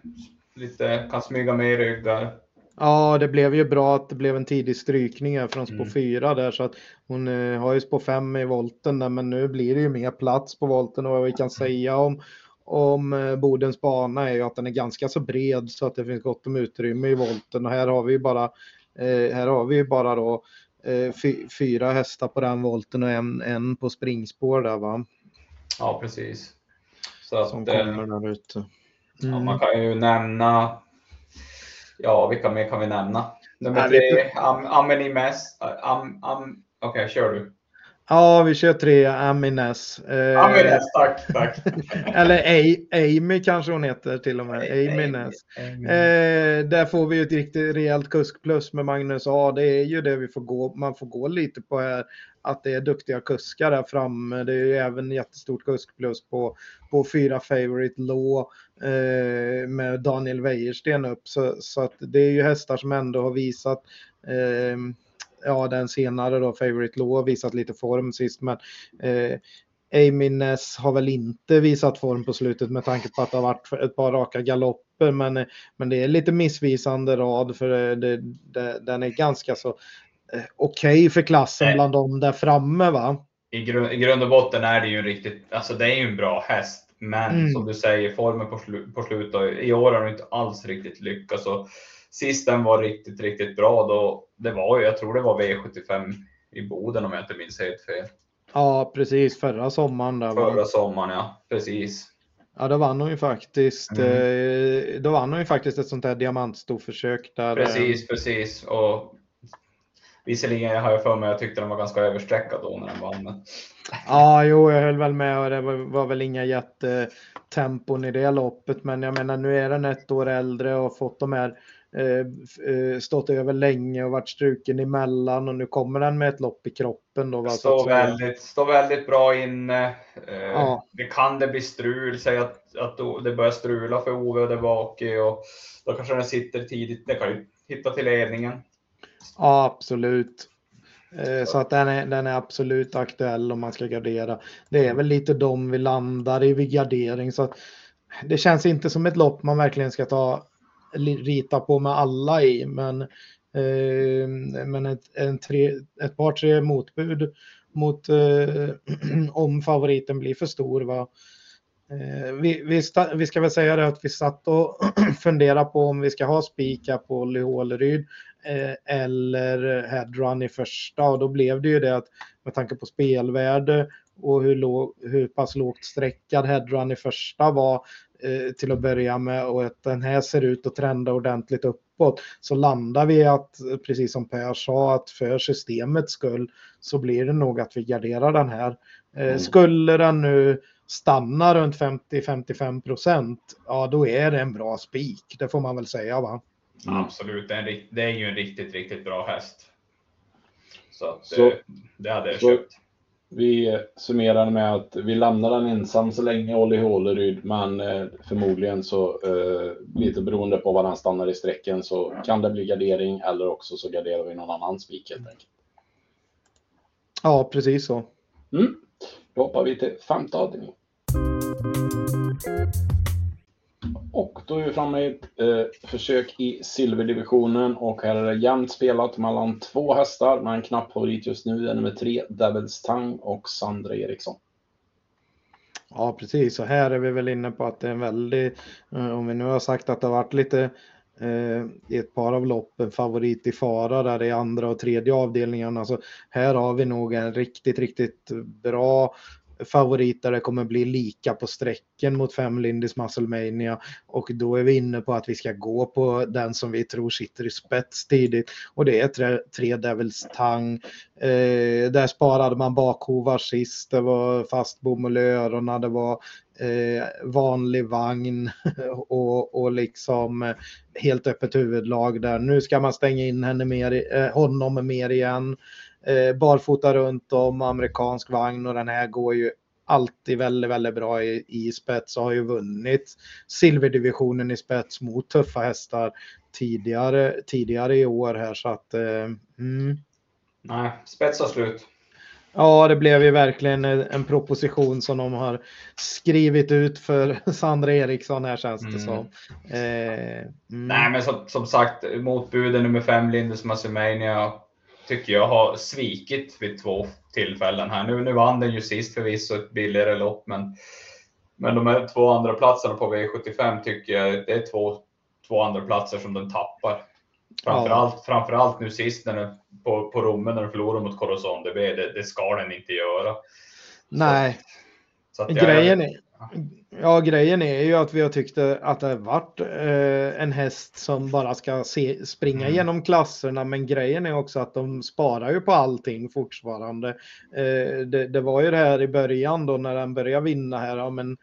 lite, kan smyga med i ryggar. Ja, det blev ju bra att det blev en tidig strykning här från spår Mm. 4 där så att hon eh, har ju spår 5 i volten där men nu blir det ju mer plats på volten och vad vi kan säga om om eh, Bodens bana är ju att den är ganska så bred så att det finns gott om utrymme i volten och här har vi ju bara eh, här har vi ju bara då eh, fy, fyra hästar på den volten och en, en på springspår där va Ja, precis. Så att, som eh, kommer där ute. Ja, Mm. man kan ju nämna, ja vilka mer kan vi nämna? Nummer Ja, tre, Am, Amenimes. Am, am, Okej, kör du. Ja, vi kör tre Amines. Eh, Amines, tack, tack. Eller A- Amy kanske hon heter till och med. Amy Ness. Eh, där får vi ett riktigt rejält kuskplus med Magnus A. Det är ju det vi får gå, man får gå lite på här. Att det är duktiga kuskar där framme. Det är ju även jättestort kuskplus på, på fyra Favorite Law eh, med Daniel Wäjersten upp. Så, så att det är ju hästar som ändå har visat eh, Ja, den senare då, Favorite Law, har visat lite form sist, men eh, Amy Ness har väl inte visat form på slutet med tanke på att det har varit ett par raka galopper. Men, eh, men det är lite missvisande rad för det, det, det, den är ganska så eh, okej för klassen Nej. bland dem där framme va? I, grund, I grund och botten är det ju en riktigt, alltså det är ju en bra häst. Men Mm. som du säger, formen på, slu, på slutet, i år har den inte alls riktigt lyckats. Och sist den var riktigt, riktigt bra då, det var ju, jag tror det var V75 i Boden om jag inte minns helt fel. Ja, precis förra sommaren där? Förra sommaren, ja. Precis. Ja, då vann hon ju faktiskt. Mm. Eh, då vann hon ju faktiskt ett sånt där diamantstorförsök där. eh, Precis, precis. Och visserligen har jag för mig att jag tyckte den var ganska överstreckad då när den vann. Men... Ja, jo, jag höll väl med och det var, var väl inga jättetempon i det loppet. Men jag menar, nu är den ett år äldre och fått de här eh, eh, stått över länge och varit struken emellan och nu kommer den med ett lopp i kroppen då. va, Står väldigt, står väldigt bra inne. Eh, Ja. Det kan det bli strul, säg att, att det börjar strula för Ove där bak i och då kanske den sitter tidigt. Den kan ju hitta till ledningen. Ja, absolut. Eh, så att den är, den är absolut aktuell om man ska gardera. Det är väl lite de vi landar i vid gardering. Så att det känns inte som ett lopp man verkligen ska ta rita på med alla i. Men, eh, men ett, en tre, ett par tre motbud mot eh, om favoriten blir för stor. Va? Eh, vi, vi, sta, vi ska väl säga det att vi satt och funderade på om vi ska ha spik här på Håleryd eh, eller headrun i första och då blev det ju det att med tanke på spelvärde och hur, låg, hur pass lågt sträckad headrun i första var eh, till att börja med och att den här ser ut att trenda ordentligt uppåt så landar vi att, precis som Per sa, att för systemets skull så blir det nog att vi garderar den här. Eh, Mm. Skulle den nu stannar runt 50-55 procent, ja då är det en bra spik. Det får man väl säga va? Mm. Absolut, det är, en, det är ju en riktigt, riktigt bra häst. Så, att, Så- eh, det hade jag så- köpt. Vi summerar med att vi lämnar den ensam så länge Olli Håleryd, men eh, förmodligen så eh, lite beroende på var den stannar i sträcken så kan det bli gardering eller också så garderar vi någon annan spik helt enkelt. Ja, precis så. Mm. Då hoppar vi till femte avdelningen. Då är vi framme i ett eh, försök i silverdivisionen och här är det jämnt spelat mellan två hästar Men knapp favorit just nu. Är nummer tre, Devils Tang och Sandra Eriksson. Ja, precis. Och här är vi väl inne på att det är en väldigt, eh, om vi nu har sagt att det har varit lite eh, i ett par av loppen favorit i fara där i andra och tredje avdelningarna. Så här har vi nog en riktigt, riktigt bra favorit där det kommer bli lika på sträcken mot fem Lindis Musclemania och då är vi inne på att vi ska gå på den som vi tror sitter i spets tidigt och det är tre, tre Devils Tang. Eh, där sparade man bakhovar sist, det var fast bomull i öronen, det var eh, vanlig vagn och, och liksom helt öppet huvudlag där. Nu ska man stänga in henne mer, eh, honom mer igen. Eh, barfota runt om, amerikansk vagn och den här går ju alltid väldigt, väldigt bra i, i spets och har ju vunnit silverdivisionen i spets mot tuffa hästar tidigare, tidigare i år här så att eh, mm. Nej, spets har slut. Ja, det blev ju verkligen en proposition som de har skrivit ut för Sandra Eriksson här känns det Mm. som. Eh, mm. Nej, men som, som sagt, motbuden nummer fem, Lindus Massimania, tycker jag har svikit vid två tillfällen här. Nu, nu vann den ju sist förvisso ett billigare lopp, men, men de här två andra platserna på V75 tycker jag det är två, två andra platser som den tappar. Framförallt, framförallt nu sist när den, på, på Romme när den förlorade mot Corazon DB. Det, det ska den inte göra. Nej, Så jag- grejen är, ja, grejen är ju att vi har tyckt att det har varit eh, en häst som bara ska se, springa Mm. genom klasserna. Men grejen är också att de sparar ju på allting fortfarande. Eh, det, det var ju det här i början då när den började vinna här. Ja, men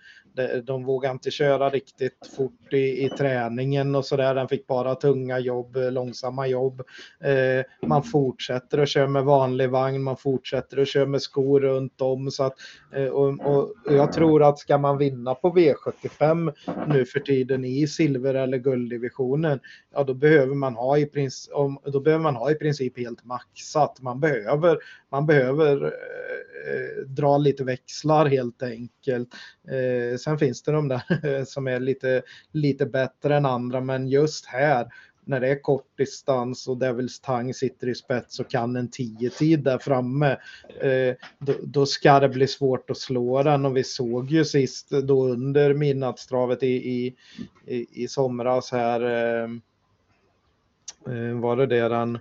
de vågade inte köra riktigt fort i, i träningen och så där. Den fick bara tunga jobb, långsamma jobb. Eh, man fortsätter att köra med vanlig vagn, man fortsätter att köra med skor runt om. Så att, eh, och, och jag tror att ska man vinna på V75 nu för tiden i silver eller gulddivisionen, ja då behöver man ha i princip, då behöver man ha i princip helt maxat. Man behöver, man behöver eh, eh dra lite växlar helt enkelt. Eh, sen finns det de där som är lite, lite bättre än andra, men just här när det är kort distans och Devils Tang sitter i spets och kan en 10-tid där framme, eh, då, då ska det bli svårt att slå den. Och vi såg ju sist då under midnattstravet i, i, i, i somras här, eh, var det det den,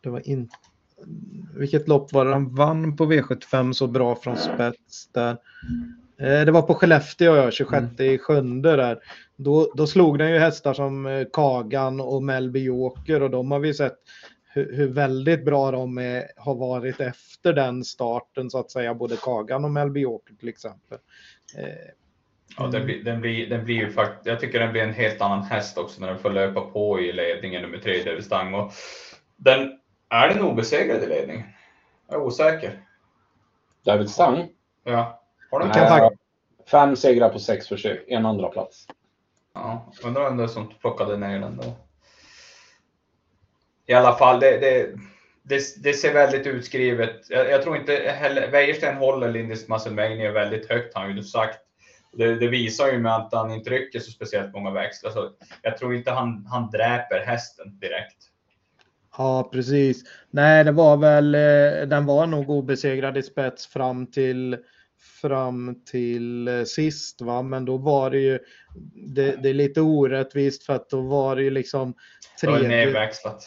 det var inte vilket lopp var det han vann på V75 så bra från spets där? Eh, Det var på Skellefteå, ja, 26 i sjunde där. Då, då slog den ju hästar som eh, Kagan och Melby Joker och de har vi sett hur, hur väldigt bra de är, har varit efter den starten så att säga, både Kagan och Melby Joker till exempel. Eh, Ja, den blir, den blir, den blir ju faktiskt, jag tycker den blir en helt annan häst också när den får löpa på i ledningen nummer tre, David Stang. Och den, är den obesegrad i ledningen? Jag är osäker. David Stang. Ja, har den kan tack- Fem segrar på sex försök, en andra plats. Ja, undrar vem det är som plockade ner den då. I alla fall, det, det, det, det ser väldigt utskrivet. Jag, jag tror inte heller, Wäjersten håller Lindis Musclemania väldigt högt har han ju sagt. Det, det visar ju med att han inte rycker så speciellt många växlar. Så jag tror inte han, han dräper hästen direkt. Ja, precis. Nej, det var väl, eh, den var nog obesegrad i spets fram till, fram till eh, sist, va? men då var det ju, det, det är lite orättvist för att då var det ju liksom Det var tredje, nedväxlat.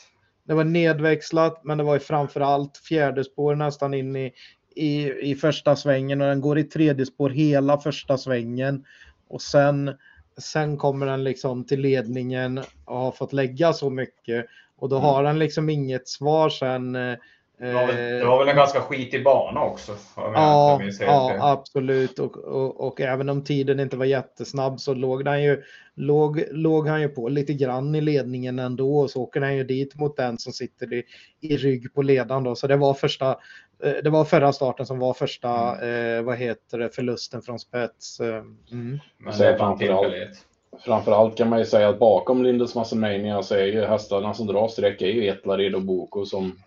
det var nedväxlat, men det var ju framför allt fjärde spår nästan in i, i, i första svängen och den går i tredje spår hela första svängen och sen, sen kommer den liksom till ledningen och har fått lägga så mycket och då Mm. har den liksom inget svar sen eh, Det var, väl, det var väl en ganska skitig bana också? Ja, ja absolut. Och, och, och, även om tiden inte var jättesnabb så låg han, ju, låg, låg han ju på lite grann i ledningen ändå. Och så åker han ju dit mot den som sitter i, i rygg på ledaren. Då. Så det var, första, det var förra starten som var första mm. eh, vad heter det, förlusten från spets. Eh, mm. Men tillfällighet. Framförallt kan man ju säga att bakom Lindus Masselmania så är ju hästarna som drar streck är ju Etlarid och Boko som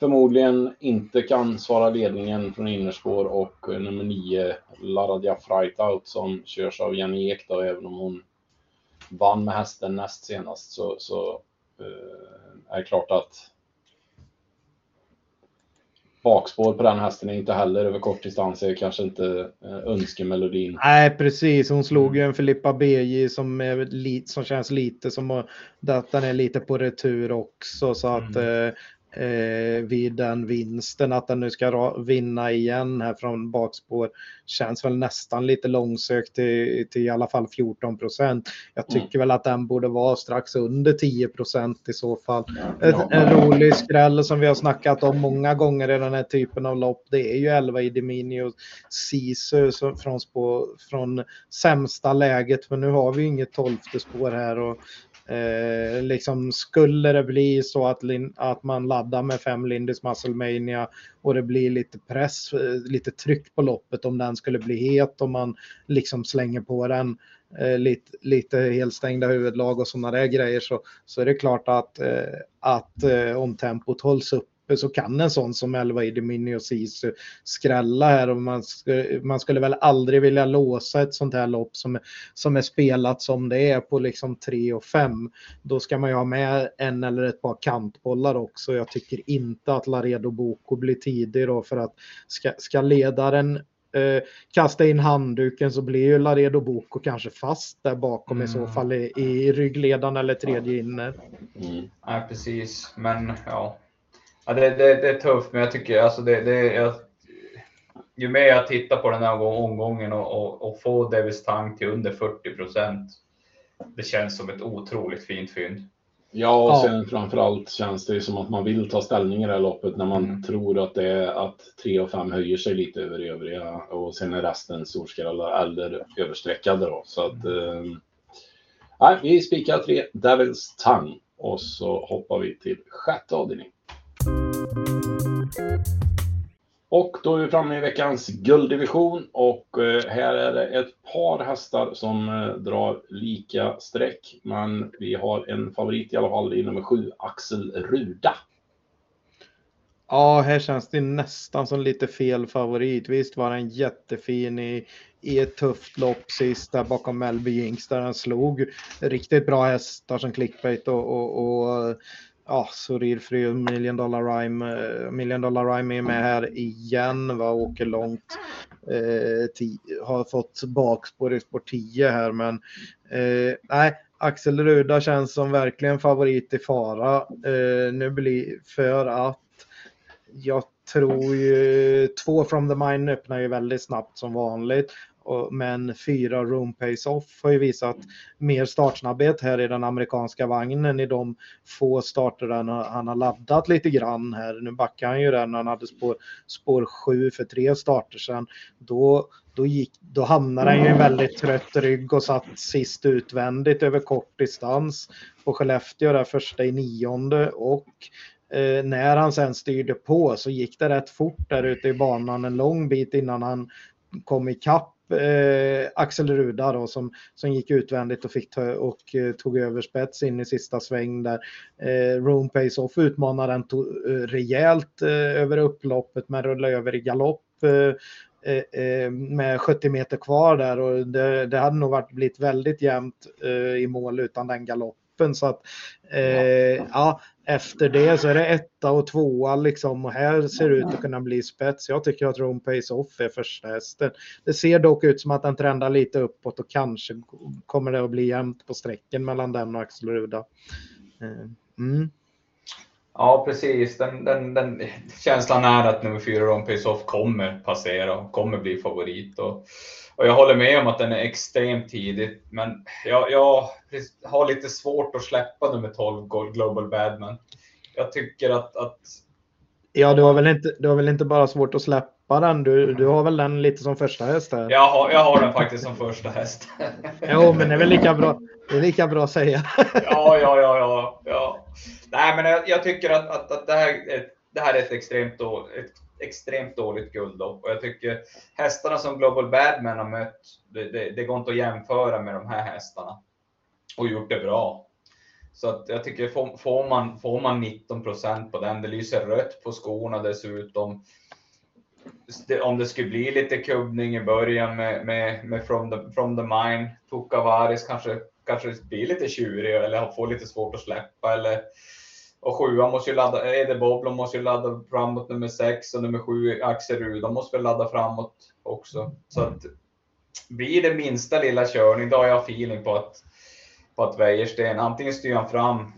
förmodligen inte kan svara ledningen från innerspår och nummer 9 Laradia Freitaut som körs av Jenny Ek då, även om hon vann med hästen näst senast så, så uh, är det klart att bakspår på den hästen är inte heller över kort distans är kanske inte uh, önskemelodin. Nej, precis. Hon slog ju en Filippa BJ som, är som känns lite som att den är lite på retur också. Så att mm. Eh, vid den vinsten. Att den nu ska vinna igen här från bakspår känns väl nästan lite långsökt till, till i alla fall 14 procent. Jag mm. tycker mm. väl att den borde vara strax under 10 procent i så fall. Ja, en, en rolig skräll som vi har snackat om många gånger i den här typen av lopp. Det är ju 11 i Diminio Sisu från, från sämsta läget. Men nu har vi inget tolfte spår här och Eh, liksom skulle det bli så att, att man laddar med fem Lindys Musclemania och det blir lite press, eh, lite tryck på loppet om den skulle bli het och man liksom slänger på den eh, lite, lite helstängda huvudlag och sådana där grejer så, så är det klart att, eh, att eh, om tempot hålls upp så kan en sån som Elva Idemini och Sisu skrälla här och man, man skulle väl aldrig vilja låsa ett sånt här lopp som, som är spelat som det är på liksom 3 och 5. Då ska man ju ha med en eller ett par kantbollar också. Jag tycker inte att Laredo Boko blir tidig då för att ska, ska ledaren eh, kasta in handduken så blir ju Laredo Boko kanske fast där bakom mm. i så mm. fall i, i ryggledaren eller tredje inne. Mm. Ja, precis. Men ja, Ja, det, det, det, är tufft, men jag tycker alltså det, det jag, ju mer jag tittar på den här omgången och, och, och får Davis Tang till under 40 procent. Det känns som ett otroligt fint fynd. Ja, och sen ja. framförallt känns det som att man vill ta ställning i det här loppet när man mm. tror att det är att 3 och 5 höjer sig lite över övriga och sen är resten storskrällar eller överstreckade då. Så att mm. eh, vi spikar tre Devils Tongue och så hoppar vi till sjätte avdelningen. Och då är vi framme i veckans gulddivision och eh, här är det ett par hästar som eh, drar lika streck. Men vi har en favorit i alla fall i nummer sju, Axel Ruda. Ja, här känns det nästan som lite fel favorit. Visst var den jättefin i, i ett tufft lopp sist där bakom Melby Jinx där han slog riktigt bra hästar som clickbait och, och, och ja, Surir Fru, Million Dollar Rhyme. Eh, Million Dollar Rhyme är med här igen, va, åker långt. Eh, har fått bakspår i spår 10 här, men eh, nej, Axel Ruda känns som verkligen favorit i fara. Eh, nu blir för att jag tror ju två from the mine öppnar ju väldigt snabbt som vanligt men fyra room pace off har ju visat mer startsnabbhet här i den amerikanska vagnen i de få starter han, han har laddat lite grann här. Nu backar han ju där när han hade spår, spår 7 för tre starter sedan. Då, då, gick, då hamnade han ju i en väldigt trött rygg och satt sist utvändigt över kort distans på Skellefteå där första i nionde och eh, när han sen styrde på så gick det rätt fort där ute i banan en lång bit innan han kom ikapp eh, Axel Ruda då, som, som gick utvändigt och, fick ta, och eh, tog över spets in i sista sväng där. Eh, Room Pace Off utmanade den to, eh, rejält eh, över upploppet men rullade över i galopp eh, med 70 meter kvar där och det, det hade nog varit blivit väldigt jämnt i mål utan den galoppen. Så att, eh, ja, efter det så är det etta och tvåa liksom och här ser det ut att kunna bli spets. Jag tycker att Rome Pace Off är första hästen. Det ser dock ut som att den trendar lite uppåt och kanske kommer det att bli jämnt på sträcken mellan den och Axel Ruda. Eh, mm. Ja, precis. Den, den, den, känslan är att nummer fyra Rome Pace Off kommer passera och kommer bli favorit. Och, och jag håller med om att den är extremt tidig, men jag, jag har lite svårt att släppa nummer 12 Global Badman. Jag tycker att, att Ja, du har, väl inte, du har väl inte bara svårt att släppa den? Du, du har väl den lite som första häst här? Jag har, jag har den faktiskt som första häst. jo, men det är väl lika bra, det är lika bra att säga. ja, ja, ja, ja, ja. Nej, men jag, jag tycker att, att, att det, här är, det här är ett extremt, då, ett extremt dåligt guldlopp och jag tycker hästarna som Global Badman har mött, det, det, det går inte att jämföra med de här hästarna och gjort det bra. Så att jag tycker får, får man, får man 19 procent på den, det lyser rött på skorna dessutom. Det, om det skulle bli lite kubbning i början med, med, med from, the, from the Mine, Tukavaris kanske, kanske blir lite tjurig eller får lite svårt att släppa. Eller, och sjuan måste ju ladda, Ede Boblom måste ju ladda framåt nummer sex och nummer sju Axel Rud, de måste väl ladda framåt också. Så att blir det minsta lilla körning, då har jag feeling på att på att Wäjersten antingen styr han fram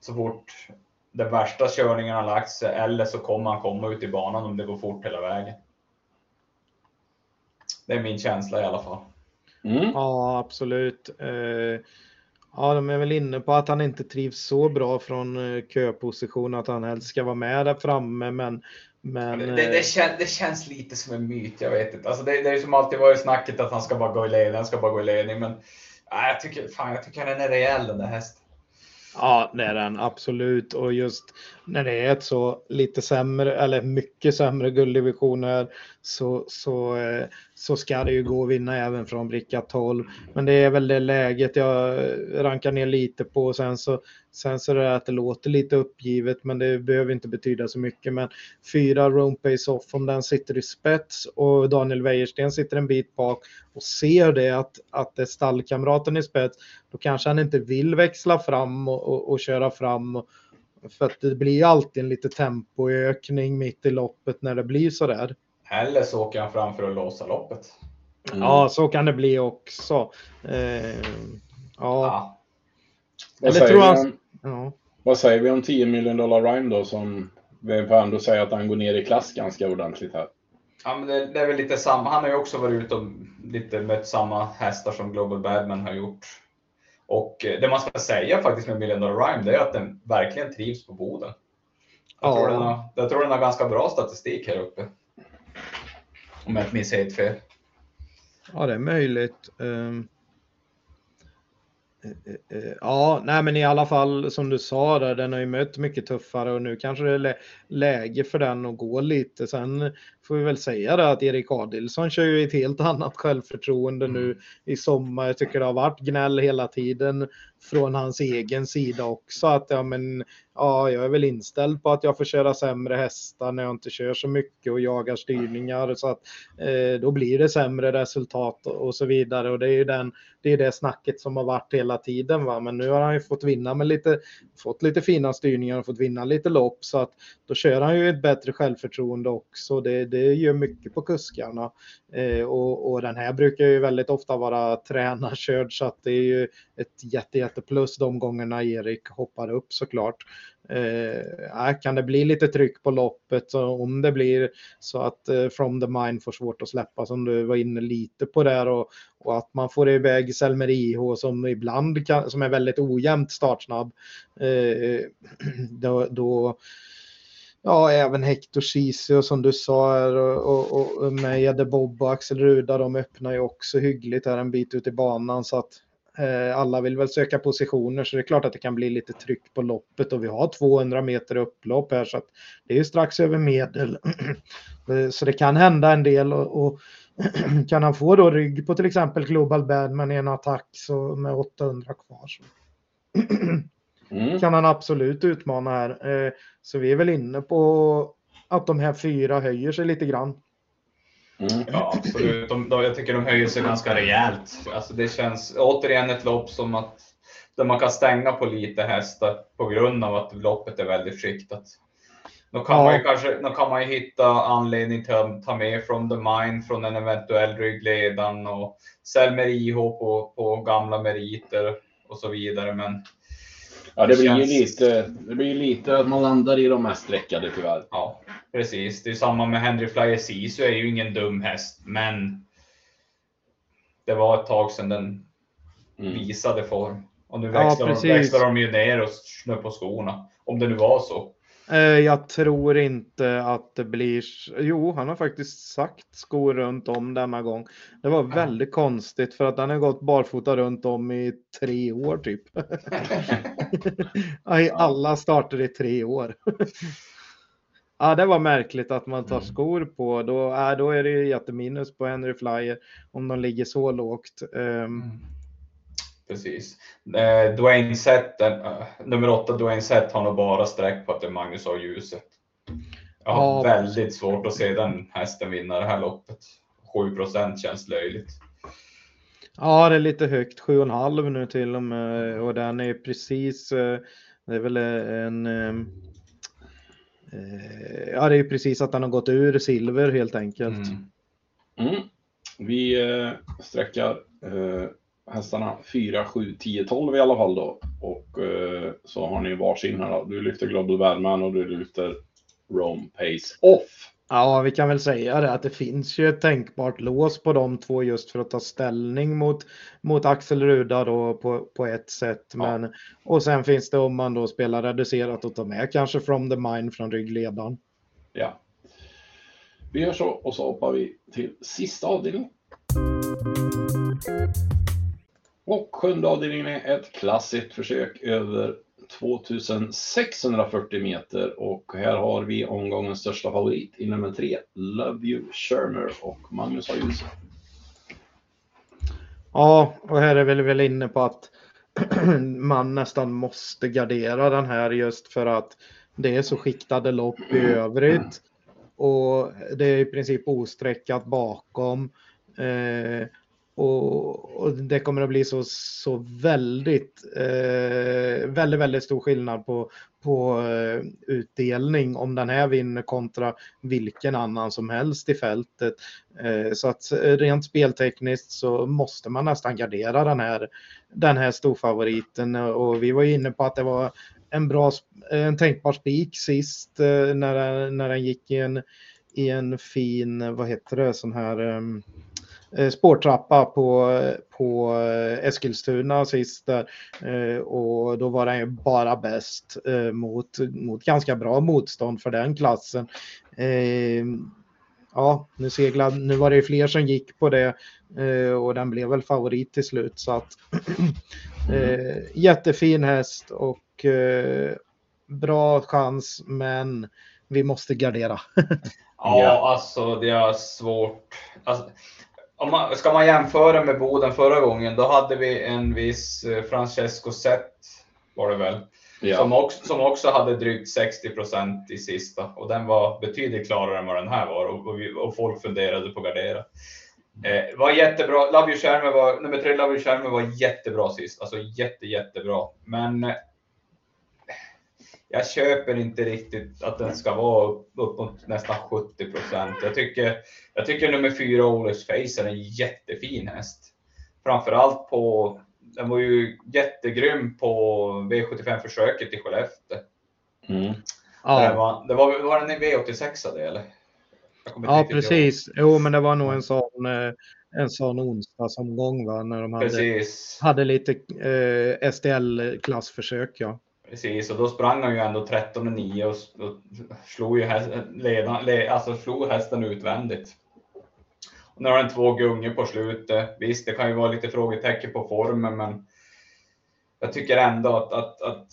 så fort den värsta körningen har lagt sig eller så kommer han komma ut i banan om det går fort hela vägen. Det är min känsla i alla fall. Mm. Ja, absolut. Eh, ja, de är väl inne på att han inte trivs så bra från eh, köposition, att han helst ska vara med där framme, men men, det, det, eh, kän, det, känns lite som en myt, jag vet inte. Alltså det, det är som alltid varit snacket att han ska bara gå i ledning, han ska bara gå i ledning. Men Ja, jag, tycker, fan, jag tycker den är rejäl den där hästen. Ja, det är den absolut. Och just när det är ett så lite sämre eller mycket sämre gulddivisioner så, så, eh, så ska det ju gå att vinna även från bricka 12. Men det är väl det läget jag rankar ner lite på. Sen så, sen så är det att det låter lite uppgivet, men det behöver inte betyda så mycket. Men fyra Rome Pace Off, om den sitter i spets och Daniel Wäjersten sitter en bit bak och ser det att, att det är stallkamraten i spets, då kanske han inte vill växla fram och, och, och köra fram. Och, för att det blir alltid en lite tempoökning mitt i loppet när det blir så där. Eller så åker han fram för att låsa loppet. Mm. Ja, så kan det bli också. Eh, ja. ja. Vad, Eller säger han... ja. vad säger vi om 10 miljoner dollar Rhyme då som vi får ändå säga att han går ner i klass ganska ordentligt här. Ja, men det, det är väl lite samma. Han har ju också varit ute och lite mött samma hästar som Global Badman har gjort. Och eh, det man ska säga faktiskt med Million Dollar Rhyme, det är att den verkligen trivs på Boden. Jag, ja. tror den har, jag tror den har ganska bra statistik här uppe. Om jag inte minns helt fel. Ja, det är möjligt. Um, ja, nej men i alla fall som du sa där, den har ju mött mycket tuffare och nu kanske det är läge för den att gå lite. Sen får vi väl säga det att Erik Adilsson kör ju ett helt annat självförtroende mm. nu i sommar. Jag tycker det har varit gnäll hela tiden från hans egen sida också. Att ja, men, ja, jag är väl inställd på att jag får köra sämre hästar när jag inte kör så mycket och jagar styrningar. Så att eh, då blir det sämre resultat och, och, så vidare. Och det är ju den, det, är det snacket som har varit hela tiden. Va? Men nu har han ju fått vinna med lite, fått lite fina styrningar och fått vinna lite lopp. Så att då kör han ju ett bättre självförtroende också. Det, det det gör mycket på kuskarna. Eh, och, och, den här brukar ju väldigt ofta vara tränarkörd så att det är ju ett jätte, jätte plus de gångerna Erik hoppar upp såklart. Eh, kan det bli lite tryck på loppet så om det blir så att eh, From the Mind får svårt att släppa som du var inne lite på där och, och att man får iväg Selmer IH som ibland kan, som är väldigt ojämnt startsnabb. Eh, då, då ja, även Hector Ceesay som du sa här och, och, och med Ede Bob och Axel Ruda, de öppnar ju också hyggligt här en bit ut i banan. Så att eh, alla vill väl söka positioner så det är klart att det kan bli lite tryck på loppet. Och vi har 200 meter upplopp här så att det är ju strax över medel. Eh, så det kan hända en del och, och kan han få då rygg på till exempel Global Badman i en attack så med 800 kvar så. mm. kan han absolut utmana här. Eh, så vi är väl inne på att de här fyra höjer sig lite grann. Mm. Ja, absolut. De, de, jag tycker de höjer sig ganska rejält. Alltså det känns återigen ett lopp som att där man kan stänga på lite hästar på grund av att loppet är väldigt skiktat. Då kan, ja. man ju kanske, då kan man ju hitta anledning till att ta med från the mind från en eventuell ryggledan och Selmer IH på, på gamla meriter och så vidare. Men Ja, det, det blir känns... ju lite, det blir lite att man landar i de mest sträckade tyvärr. Ja, precis. Det är samma med Henry Flyer Sisu är ju ingen dum häst, men det var ett tag sedan den mm. visade form. Och nu växlar, ja, de, växlar de ju ner och snör på skorna. Om det nu var så. Eh, jag tror inte att det blir... Jo, han har faktiskt sagt skor runt om denna gång. Det var väldigt konstigt för att han har gått barfota runt om i tre år typ. I alla starter i tre år. Ja, det var märkligt att man tar Mm. skor på. Då, äh, då är det ju jätteminus på Henry Flyer om de ligger så lågt. Ehm, Precis. Eh, Dwayne Sett, eh, nummer åtta Dwayne Sett har nog bara sträck på att det är Magnus A. Ljuset. Jag har Ja. väldigt svårt att se den hästen vinna det här loppet. 7 procent känns löjligt. Ja, det är lite högt, 7,5 nu till och med. Och den är precis, eh, det är väl en, eh, ja det är precis att den har gått ur silver helt enkelt. Mm. Mm. Vi sträckar hästarna 4, 7, 10, 12 i alla fall då. Och eh, så har ni varsin här då. Du lyfter Global Badman och du lyfter Rome Pace Off. Ja, vi kan väl säga det att det finns ju ett tänkbart lås på de två just för att ta ställning mot, mot Axel Ruda då på, på ett sätt. Ja. Men, och sen finns det om man då spelar reducerat och tar med kanske From the Mind från ryggledaren. Ja. Vi gör så och så hoppar vi till sista avdelningen. Och sjunde avdelningen är ett klassiskt försök över 2640 meter och här har vi omgångens största favorit i nummer tre, Love You Shermer och Magnus har ljus. Ja, och här är vi väl inne på att man nästan måste gardera den här just för att det är så skiktade lopp i övrigt. Och det är i princip osträckat bakom. Eh, och, och det kommer att bli så, så väldigt, eh, väldigt, väldigt stor skillnad på, på eh, utdelning om den här vinner kontra vilken annan som helst i fältet. Eh, så att eh, rent speltekniskt så måste man nästan gardera den här, den här storfavoriten och vi var ju inne på att det var en bra, en tänkbar spik sist eh, när, den- när den gick i en, i en fin, vad heter det, sån här um, spårtrappa på, på eh, Eskilstuna sist där. Eh, och då var den ju bara bäst eh, mot, mot ganska bra motstånd för den klassen. Eh, ja, nu, seglade, nu var det ju fler som gick på det eh, och den blev väl favorit till slut. Så att, eh, jättefin häst och eh, bra chans men vi måste gardera. Ja, Ja. alltså det är svårt. Alltså, om man, ska man jämföra med Boden förra gången, då hade vi en viss eh, Francesco Zet, var det väl, som, Ja, också, som också hade drygt 60 procent i sista. Och den var betydligt klarare än vad den här var och, och, vi, och folk funderade på gardera. Eh, var jättebra. Love var, nummer tre Love var jättebra sist. Alltså jätte, jättebra. Men eh, jag köper inte riktigt att den ska vara upp, upp mot nästan 70 procent. Jag tycker, jag tycker nummer fyra Oles Face är en jättefin häst. Framförallt på, den var ju jättegrym på V75-försöket i Skellefteå. mm. Det Ja, var, det var, var den i V86 det eller? Ja precis. Jo, men det var nog en sån, eh, en sån onsdagsomgång va, när de hade, Precis, hade lite eh, STL-klassförsök. Ja. Precis. Och då sprang han ju ändå 13,9 och, och slog ju hästen, leda, le, alltså slog hästen utvändigt. Och nu har den två gungor på slutet. Visst, det kan ju vara lite frågetecken på formen, men jag tycker ändå att, att, att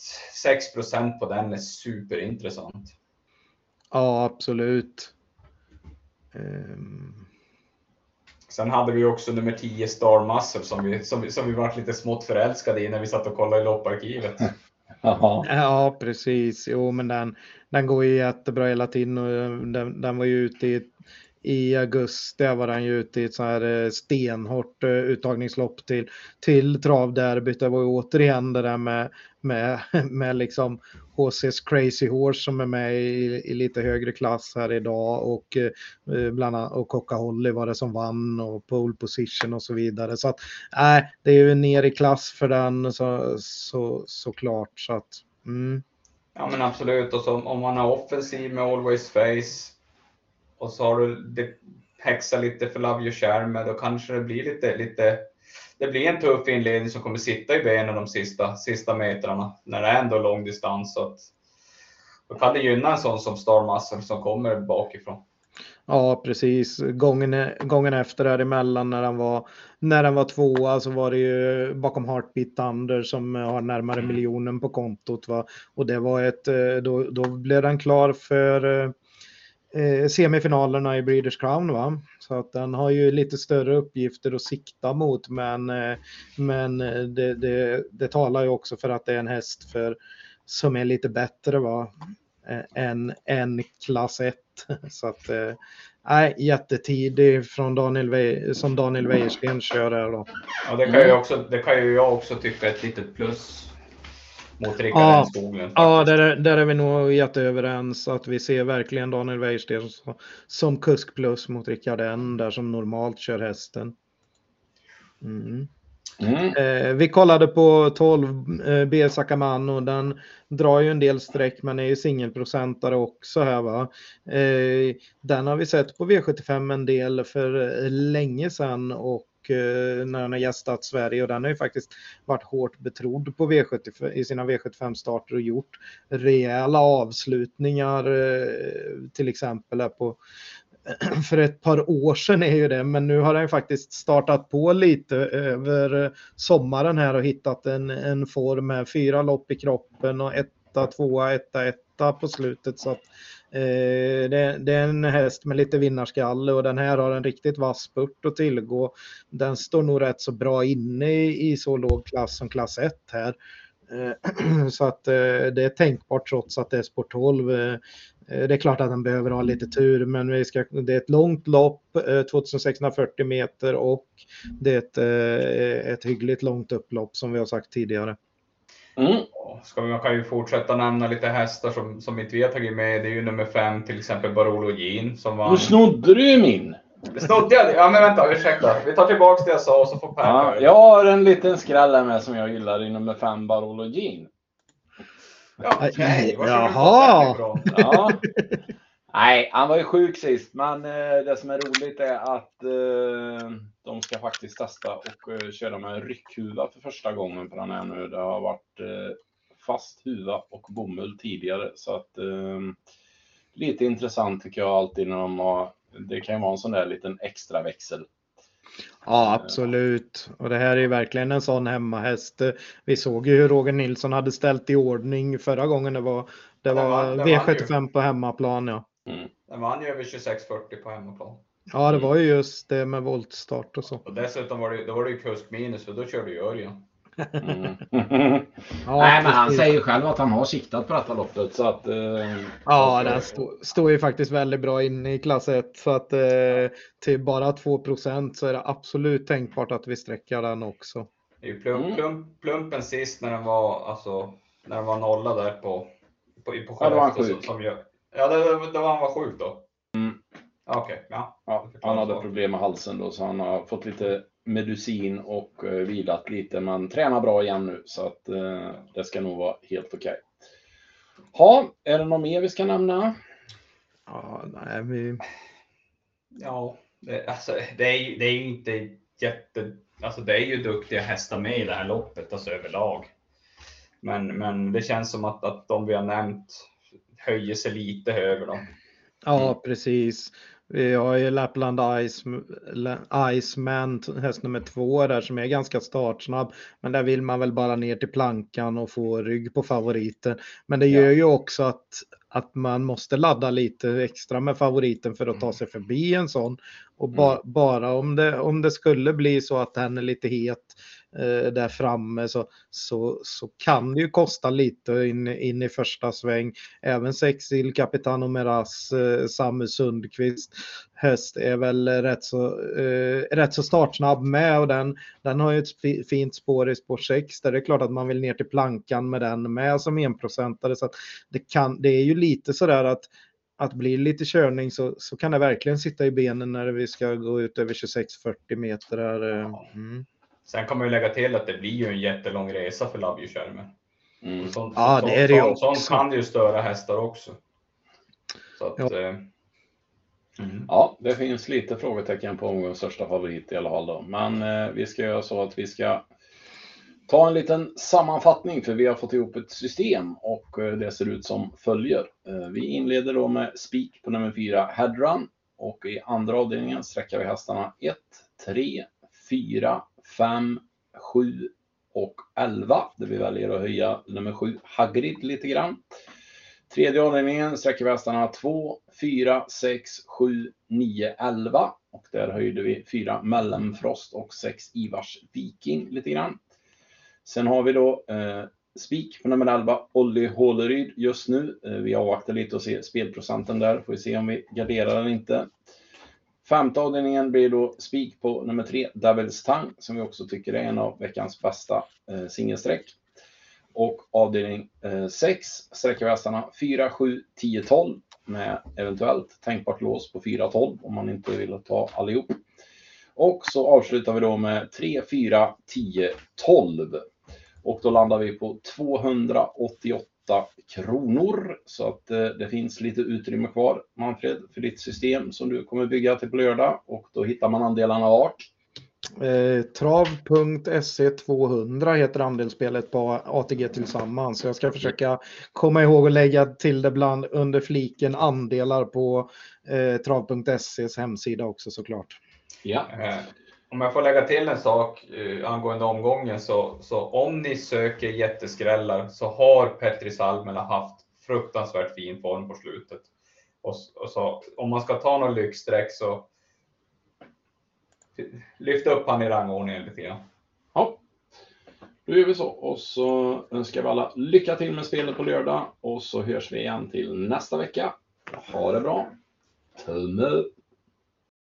6% på den är superintressant. ja, absolut. Ehm, Sen hade vi också nummer 10 Star Muscle som vi, som vi, som vi var lite smått förälskade i när vi satt och kollade i lopparkivet. Aha. Ja, precis. Jo, men den, den går ju jättebra hela tiden och eh, den, den var ju ute i, i augusti var den ju ute i ett så här eh, stenhårt eh, uttagningslopp till, till travderbyt. Det var ju återigen det där med, med, med liksom HC's Crazy Horse som är med i, i lite högre klass här idag och eh, bland annat och Coca Holly var det som vann och pole position och så vidare. Så att nej, det är ju ner i klass för den så, så, såklart. Så att, mm. Ja men absolut, och så om man har offensiv med Always Face och så har du det häxa lite för Love You Share då kanske det blir lite, lite det blir en tuff inledning som kommer sitta i benen de sista, sista metrarna när det är ändå lång distans. Så att, då kan det gynna en sån som Star Muscle som kommer bakifrån. Ja, precis. Gången, gången efter däremellan när han var, när han var tvåa så var det ju bakom Heartbeat Thunder som har närmare Mm. miljonen på kontot. Va? Och det var ett, eh, då, då blev den klar för eh, semifinalerna i Breeders Crown. Va? Så att den har ju lite större uppgifter att sikta mot. Men, eh, men eh, det, det, det talar ju också för att det är en häst för, som är lite bättre va? Eh, än, än klass 1. Så att, eh, nej, jättetidig från Daniel som Daniel Wäjersten kör här då. Ja, det kan, ju också, det kan ju jag också tycka är ett litet plus mot Rickard Ja. Skoglund. Ja, där, är- där är vi nog jätteöverens att vi ser verkligen Daniel Wäjersten som, som kusk plus mot Rickard N där som normalt kör hästen. Mm. Mm. Eh, vi kollade på 12 eh, B Sakamano. Den drar ju en del streck men är ju singelprocentare också här va. Eh, den har vi sett på V75 en del för eh, länge sedan och Eh, när den har gästat Sverige och den har ju faktiskt varit hårt betrodd på V75 i sina V75 starter och gjort rejäla avslutningar eh, till exempel på för ett par år sedan är ju det, men nu har den faktiskt startat på lite över sommaren här och hittat en, en form med fyra lopp i kroppen och etta, tvåa, etta, etta på slutet. Så att, eh, Eh, det, det är en häst med lite vinnarskalle och den här har en riktigt vass spurt att tillgå. Den står nog rätt så bra inne i, i så låg klass som klass 1 här. Eh, Så att eh, det är tänkbart trots att det är sport 12. Eh, eh, Det är klart att den behöver ha lite tur, men vi ska, det är ett långt lopp, eh, 2640 meter och det är ett, ett hyggligt långt upplopp som vi har sagt tidigare. Mm. Ja, Ska vi, man kan ju fortsätta nämna lite hästar som, som inte vi har tagit med. Det är ju nummer fem till exempel Barolo Jean som vann. Nu snodde du ju min. Snodde jag det? Ja men vänta, ursäkta. Vi tar tillbaks det jag sa och så får Per Ja, jag har en liten skräll här med som jag gillar i nummer 5, Barolo Jean. Ja, få Jaha. Ja. Nej, han var ju sjuk sist, men eh, det som är roligt är att eh, de ska faktiskt testa och eh, köra med ryckhuva för första gången på den här nu. Det har varit eh, fast huva och bomull tidigare, så att eh, lite intressant tycker jag alltid när de har. Det kan ju vara en sån där liten extra växel. Ja, absolut. Och det här är ju verkligen en sån hemmahäst. Vi såg ju hur Roger Nilsson hade ställt i ordning förra gången det var, det Den var vann- den vann ju. V75 på hemmaplan. Ja. Den vann ju över 2640 på hemmaplan. ja, det var ju just det med voltstart och så. Och dessutom var det, då var det ju kusk minus för då körde ju Örjan. Mm. Ja, Nej, men han säger ju själv att han har siktat på detta loppet så att. Eh, Ja, så- den stod, stod ju faktiskt väldigt bra inne i klass 1 så att eh, till bara 2% så är det absolut tänkbart att vi sträcker den också. Det är ju plump, Mm. plump, plumpen sist när den var, alltså, när den var nolla där på, på, på Ja, då var han Skellefteå sjuk. Som, som gör, ja, det, det, det var han var sjuk då. Mm. Okej, ja. Ja, han hade problem med halsen då, så han har fått lite medicin och eh, vilat lite, men tränar bra igen nu, så att eh, det ska nog vara helt okej. Ja, är det något mer vi ska nämna? Ja, nej, vi... Ja, det, alltså, det, är, ju- det är ju inte jätte... Alltså det är ju duktiga hästar med i det här loppet, alltså överlag. Men, men det känns som att, att de vi har nämnt höjer sig lite över dem. Ja, precis. Vi har ju Lapland Ice, Iceman, häst nummer två där som är ganska startsnabb. Men där vill man väl bara ner till plankan och få rygg på favoriten. Men det gör ju också att, att man måste ladda lite extra med favoriten för att ta sig förbi en sån. Och ba, bara om det, om det skulle bli så att den är lite het eh, där framme så, så, så kan det ju kosta lite in, in i första sväng. Även Sexil, Capitano Meras, eh, Samu Sundqvist häst är väl rätt så, eh, rätt så startsnabb med och den, den har ju ett fi- fint spår i spår 6 där det är klart att man vill ner till plankan med den med som enprocentare så att det, kan, det är ju lite sådär att att det lite körning så, så kan det verkligen sitta i benen när vi ska gå ut över 26-40 meter. Här. eh, Mm. Sen kan man ju lägga till att det blir ju en jättelång resa för Labjurskärmen. Mm. Sånt, Ja, sånt, det är det ju sånt, sånt kan ju störa hästar också. Så att, Ja. eh, mm. Ja, det finns lite frågetecken på omgångens största favorit i alla fall då. Men eh, vi ska göra så att vi ska ta en liten sammanfattning för vi har fått ihop ett system och eh, det ser ut som följer. Eh, vi inleder då med spik på nummer 4 headrun och i andra avdelningen sträcker vi hästarna 1, 3, 4, 5, 7 och 11 där vi väljer att höja nummer 7 Hagrid lite grann. Tredje avdelningen sträcker vi hästarna 2, 4, 6, 7, 9, 11 och där höjde vi 4 Mellemfrost och 6 Ivars Viking lite grann. Sen har vi då eh, spik på nummer 11, Olli Håleryd just nu. Eh, vi avvaktar lite och ser spelprocenten där, får vi se om vi garderar eller inte. Femte avdelningen blir då spik på nummer 3, Devil's Tongue, som vi också tycker är en av veckans bästa eh, singelsträck. Och avdelning 6 eh, sträcker vi hästarna 4, 7, 10, 12 med eventuellt tänkbart lås på 4, 12 om man inte vill ta allihop. Och så avslutar vi då med 3, 4, 10, 12. Och då landar vi på 288 kronor. Så att eh, det finns lite utrymme kvar, Manfred, för ditt system som du kommer bygga till på lördag. Och då hittar man andelarna vart? Eh, Trav.se 200 heter andelsspelet på ATG tillsammans. Så jag ska försöka komma ihåg att lägga till det bland under fliken andelar på eh, Trav.ses hemsida också såklart. Ja. Om jag får lägga till en sak eh, angående omgången så, så om ni söker jätteskrällar så har Petri Salmela haft fruktansvärt fin form på slutet. Och, och så, om man ska ta någon lyxsträck så lyft upp han i rangordningen lite grann. Ja, då gör vi så och så önskar vi alla lycka till med spelet på lördag och så hörs vi igen till nästa vecka. Ha det bra! Tumme upp!